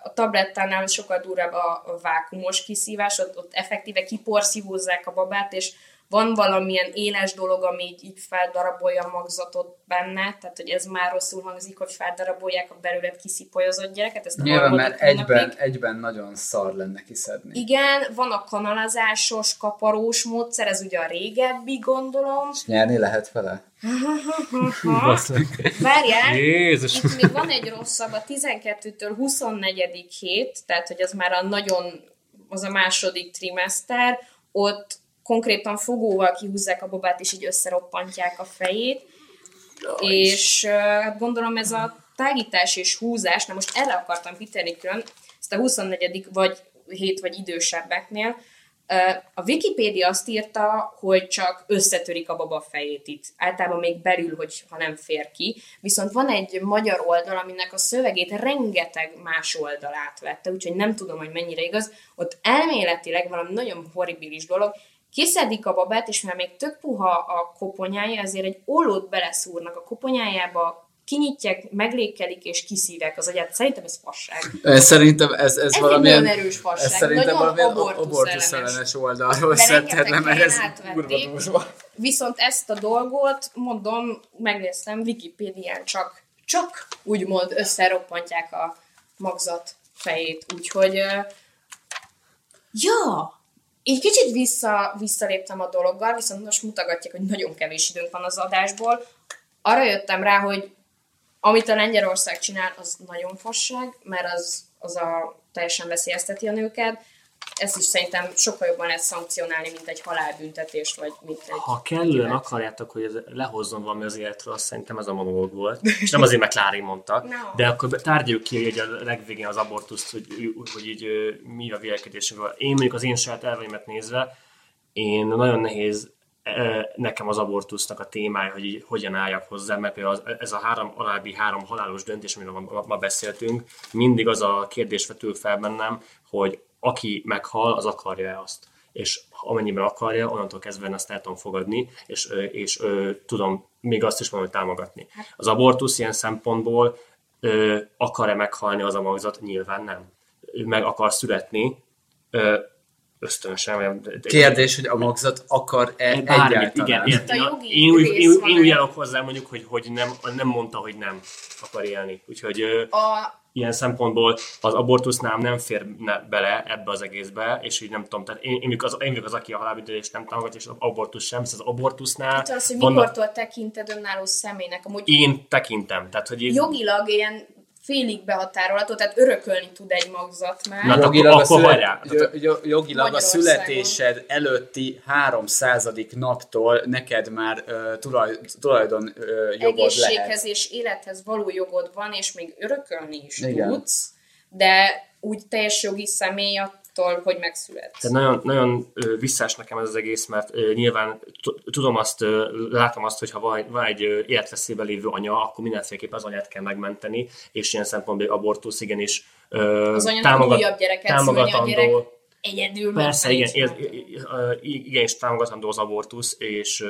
a tablettánál sokkal durvább a vákumos kiszívás, ott, ott effektíve kiporszívózzák a babát, és van valamilyen éles dolog, ami így, így feldarabolja a magzatot benne, tehát hogy ez már rosszul hangzik, hogy feldarabolják a belőled kiszipolyozott gyereket, ezt Nyilván, mert egyben, egyben nagyon szar lenne kiszedni. Igen, van a kanalazásos, kaparós módszer, ez ugye a régebbi, gondolom. Nyerni lehet vele? Várjál, Jézus! itt még van egy rosszabb, a 12-től 24. hét, tehát hogy az már a nagyon, az a második trimester, ott konkrétan fogóval kihúzzák a babát, és így összeroppantják a fejét, és ö, hát gondolom ez a tágítás és húzás, na most erre akartam kitérni külön, ezt a 24. vagy hét vagy idősebbeknél, a Wikipédia azt írta, hogy csak összetörik a baba fejét itt. Általában még belül, hogy ha nem fér ki. Viszont van egy magyar oldal, aminek a szövegét rengeteg más oldal átvette, úgyhogy nem tudom, hogy mennyire igaz. Ott elméletileg valami nagyon horribilis dolog, kiszedik a babát, és mivel még tök puha a koponyája, ezért egy ollót beleszúrnak a koponyájába, kinyitják, meglékelik és kiszívják az agyát. Szerintem ez fasság. Ez Szerintem ez, ez, Ez valamilyen... nagyon erős fasság. Ez szerintem Nagyon valamilyen abortusz oldalról szedted mert ez kurva. Viszont ezt a dolgot, mondom, megnéztem, Wikipédián csak, csak úgymond összeroppantják a magzat fejét. Úgyhogy, ja, így kicsit vissza, visszaléptem a dologgal, viszont most mutogatják, hogy nagyon kevés időnk van az adásból. Arra jöttem rá, hogy amit a Lengyelország csinál, az nagyon fasság, mert az, az a teljesen veszélyezteti a nőket. Ezt is szerintem sokkal jobban lehet szankcionálni, mint egy halálbüntetést, vagy mint egy... Ha kellően kivet. akarjátok, hogy ez lehozzon valami az életről, azt szerintem ez a monológ volt. És nem azért, mert Klári mondta, No. de akkor tárgyaljuk ki egy a legvégén az abortuszt, hogy, hogy így mi a vélekedésünkről. Én mondjuk az én saját elveimet nézve, én nagyon nehéz nekem az abortusznak a témája, hogy így hogyan álljak hozzá, mert például az, ez a három, alábbi három halálos döntés, amiről ma, ma beszéltünk, mindig az a kérdés vetül fel bennem, hogy aki meghal, az akarja-e azt és amennyiben akarja, onnantól kezdve én azt el tudom fogadni, és, és ö, tudom még azt is mondani, hogy támogatni. Az abortusz ilyen szempontból ö, akar-e meghalni az a magzat? Nyilván nem. Ő meg akar születni, ö, ösztönösen. Kérdés, hogy a magzat akar-e Bármit, egyáltalán? igen. Itt a Én, jogi én, úgy, rész én, van én úgy állok hozzá mondjuk, hogy, hogy nem, nem mondta, hogy nem akar élni. Úgyhogy A, ilyen szempontból az abortusznál nem férne bele ebbe az egészbe, és így nem tudom, tehát én, én, vagyok az, én vagyok az, aki a halálbüntetést nem támogatja, és az abortusz sem, szóval az abortusznál az, hogy vannak- mikortól tekinted önálló személynek. Amúgy én tekintem, tehát hogy így, jogilag ilyen félig behatárolható, tehát örökölni tud egy magzat már. Na, Jogilag, akkor- a, szület, hajrá. jo- jo- jogilag a születésed előtti 300. naptól neked már uh, tulaj, tulajdon uh, jogod Egészséghez lehet. és élethez való jogod van, és még örökölni is Igen. tudsz, de úgy teljes jogi személy attól, hogy megszületsz. tehát nagyon, nagyon visszás nekem ez az egész, mert nyilván tudom azt, látom azt, hogy ha van, van egy ö, életveszélyben lévő anya, akkor mindenféleképpen az anyát kell megmenteni, és ilyen szempontból abortusz igenis Az anyának újabb gyereket szülni, a gyerek támogatandó. egyedül Persze, igen, nincs ér, igenis támogatandó az abortusz, és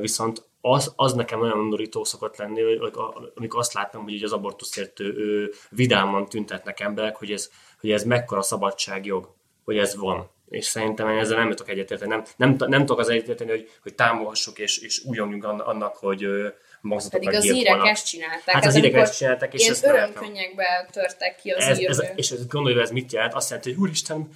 viszont az, az nekem nagyon undorító szokott lenni, amikor azt látom, hogy az abortuszért vidáman tüntetnek emberek, hogy ez, hogy ez mekkora szabadságjog, hogy ez van. És szerintem én ezzel nem jutok egyetérteni. Nem, nem, nem tudok az egyetérteni, hogy, hogy támogassuk és, és újonjunk ann- annak, hogy magzatokat Pedig az írek ezt csinálták. Hát az Ez írek amikor ezt csinálták, és ezt örömkönnyekbe törtek ki az ez, ez, és ez, gondolj, ez mit jelent? Azt jelenti, hogy úristen,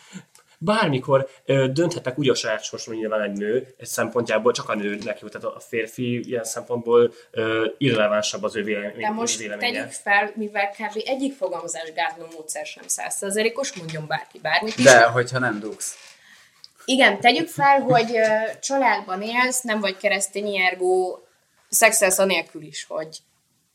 bármikor ö, dönthetek úgy a saját sorsról nyilván egy nő, egy szempontjából csak a nőnek jó, tehát a férfi ilyen szempontból ö, irrelevánsabb az ő vélemény, De most véleménye. tegyük fel, mivel kb. egyik fogalmazás gátló módszer sem százszerzelékos, mondjon bárki bármit is. De, hogyha nem dugsz. Igen, tegyük fel, hogy ö, családban élsz, nem vagy keresztény, ergo szexelsz anélkül is, hogy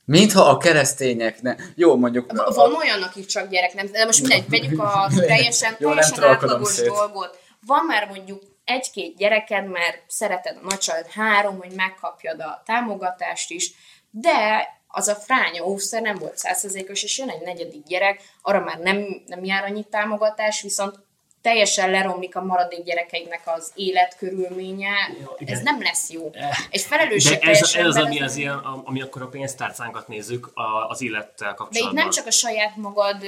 Mintha a keresztények ne... Jó, mondjuk... V- Van olyan, akik csak gyerek nem, de most mindegy, vegyük a teljesen, Jó, teljesen átlagos szét. dolgot. Van már mondjuk egy-két gyereked, mert szereted a nagycsalád három, hogy megkapjad a támogatást is, de az a fránya óvszer nem volt százszerzékos, és jön egy negyedik gyerek, arra már nem, nem jár annyi támogatás, viszont teljesen leromlik a maradék gyerekeidnek az életkörülménye, Jó, igen. ez nem lesz jó. Egy De felelősségteljes ez, ez az, ami, az ilyen, ami akkor a pénztárcánkat nézzük az élettel De kapcsolatban. itt nem csak a saját magad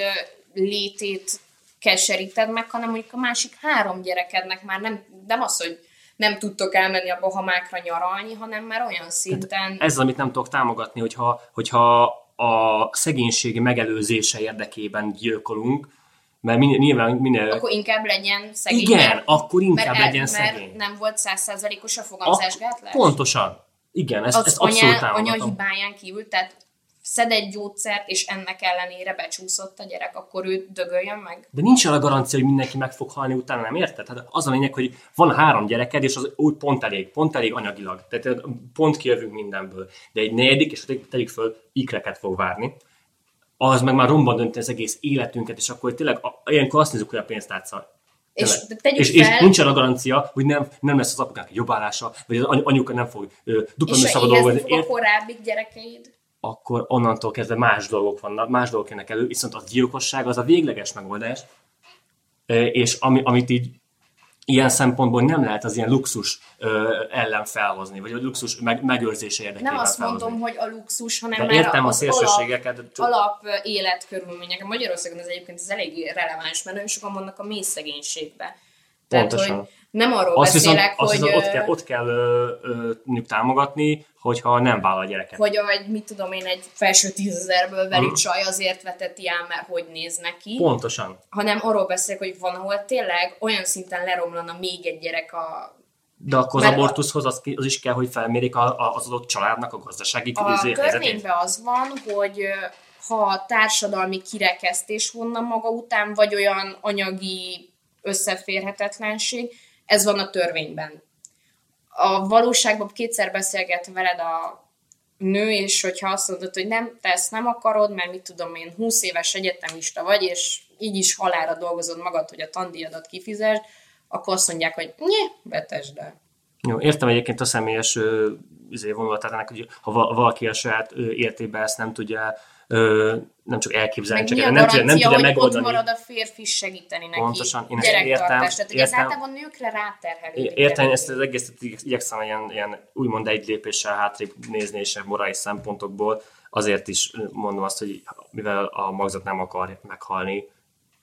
létét keseríted meg, hanem mondjuk a másik három gyerekednek már nem, nem az, hogy nem tudtok elmenni a Bahamákra nyaralni, hanem már olyan szinten... Ez az, amit nem tudok támogatni, hogyha, hogyha a szegénység megelőzése érdekében gyilkolunk, mert minél, nyilván minél... Akkor inkább legyen szegény. igen, mert- akkor inkább mert, legyen mert szegény. nem volt százszázalékos a fogamzásgátlás? pontosan. Igen, ezt, az ezt abszolút anya, anya hibáján kívül, tehát szed egy gyógyszert, és ennek ellenére becsúszott a gyerek, akkor ő dögöljön meg? De nincs arra garancia, hogy mindenki meg fog halni utána, nem érted? Hát az a lényeg, hogy van három gyereked, és az úgy pont elég, pont elég anyagilag. Tehát pont kijövünk mindenből. De egy negyedik, és tegyük föl, ikreket fog várni, az meg már romban dönti az egész életünket, és akkor tényleg a- ilyenkor azt nézzük, hogy a pénztárca. És tegyük és, és fel- nincs arra garancia, hogy nem, nem lesz az apukának egy jobbállása, vagy az any- anyuka nem fog dupla És éhezni dolgozni. fog a korábbi gyerekeid? akkor onnantól kezdve más dolgok vannak, más dolgok jönnek elő, viszont a gyilkosság az a végleges megoldás, és ami, amit így ilyen szempontból nem lehet az ilyen luxus ö, ellen felhozni, vagy a luxus meg, megőrzése érdekében Nem azt felhozni. mondom, hogy a luxus, hanem De már értem a az szélsőségeket, alap, csak- alap életkörülmények. Mondjuk ez egyébként ez elég releváns, mert nagyon sokan vannak a mély szegénységbe. Tehát, Pontosan. hogy nem arról Azt viszont, beszélek, azt hogy, viszont ott kell, ott kell ö, ö, mondjuk támogatni, hogyha nem vállal gyereket. hogy egy, mit tudom én, egy felső tízezerből veli Mhm. csaj azért veteti el, mert hogy néz neki, Pontosan. hanem arról beszélek, hogy van, ahol tényleg olyan szinten leromlana még egy gyerek a De akkor az a- abortuszhoz az, az is kell, hogy felmérik a, a, az adott családnak a gazdasági A helyzetét. törvényben az van, hogy ha társadalmi kirekesztés vonna maga után, vagy olyan anyagi összeférhetetlenség, ez van a törvényben. A valóságban kétszer beszélget veled a nő, és hogyha azt mondod, hogy nem, te ezt nem akarod, mert mit tudom én, 20 éves egyetemista vagy, és így is halára dolgozod magad, hogy a tandíjadat kifizesd, akkor azt mondják, hogy nye, betesd el. Jó, értem egyébként a személyes izé, vonulatát ennek, hogy ha va- valaki a saját ö, életében ezt nem tudja ö, nem csak elképzelni, csak nem tudja, nem tudja hogy ott megoldani. marad a férfi segíteni neki Pontosan, én ezt értem, Tehát, hogy ez általában nőkre ráterhelődik. Értem, ezt az egészet igy- igyekszem ilyen, ilyen úgymond egy lépéssel hátrébb nézni, és morális szempontokból azért is mondom azt, hogy mivel a magzat nem akar meghalni,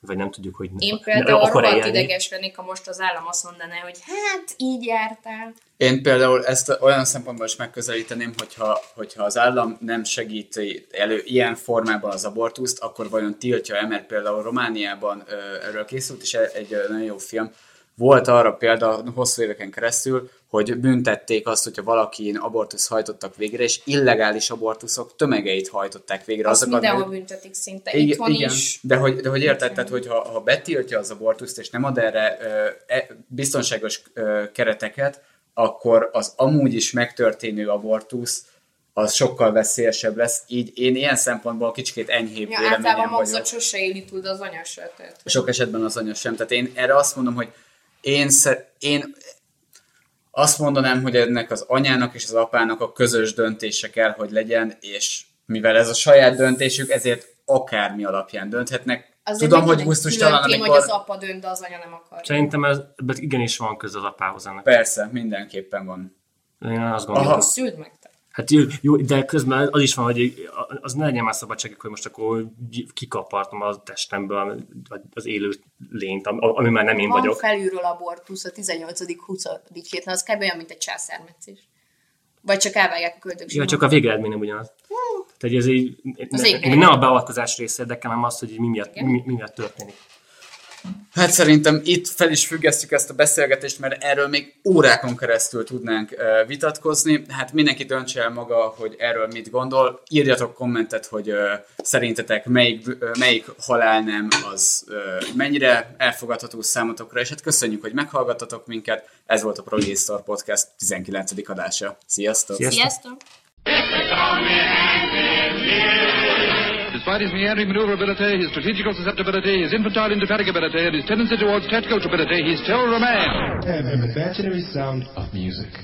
vagy nem tudjuk, hogy Én ne- például akar-e rohadt élni. ideges lennék, ha most az állam azt mondaná, hogy hát így jártál. Én például ezt olyan szempontból is megközelíteném, hogyha, hogyha az állam nem segíti elő ilyen formában az abortuszt, akkor vajon tiltja-e, mert például Romániában erről készült is egy nagyon jó film, volt arra példa hosszú éveken keresztül, hogy büntették azt, hogyha valakin abortusz hajtottak végre, és illegális abortuszok tömegeit hajtották végre. Azt azokat, mindenhol hogy- büntetik szinte. igen, Itthon igen. is. De hogy, de hogy érted, tehát, hogy ha, ha betiltja az abortuszt, és nem ad erre e, biztonságos ö, kereteket, akkor az amúgy is megtörténő abortusz az sokkal veszélyesebb lesz. Így én ilyen szempontból kicsit enyhébb Ja, véleményem általában vagyok. sose éli de az anya se. Tehát, Sok esetben az anya sem. Tehát én erre azt mondom, hogy én, szer- én azt mondanám, hogy ennek az anyának és az apának a közös döntése kell, hogy legyen, és mivel ez a saját döntésük, ezért akármi alapján dönthetnek. Azért Tudom, hogy gusztustalan, amikor... hogy az apa dönt, de az anya nem akar. Szerintem ez igenis van köze az apához ennek. Persze, mindenképpen van. Én azt Aha. gondolom. Szüld meg. Hát jó, jó, de közben az is van, hogy az ne legyen már szabadságok, hogy most akkor kikapartom a testemből az élő lényt, ami már nem én Van vagyok. felülről abortusz a 18.-20. héten, az kb. olyan, mint egy császármetszés. Vagy csak elvágják a köldögzsímot. Ja, csak a végeredmény nem ugyanaz. Tehát ez egy, Az ne, nem a beavatkozás része érdekel, hanem az, hogy mi miatt, mi, mi miatt történik. Hát szerintem itt fel is függesztjük ezt a beszélgetést, mert erről még órákon keresztül tudnánk vitatkozni. Hát mindenki döntse el maga, hogy erről mit gondol. Írjatok kommentet, hogy szerintetek melyik, melyik halál nem az mennyire elfogadható számotokra, és hát köszönjük, hogy meghallgattatok minket. Ez volt a Progéstor Podcast 19. adása. Sziasztok! Sziasztok! Sziasztok! Despite his meandering maneuverability, his strategical susceptibility, his infantile indefatigability, and his tendency towards tactical stupidity, he's still a man. and the imaginary sound of music.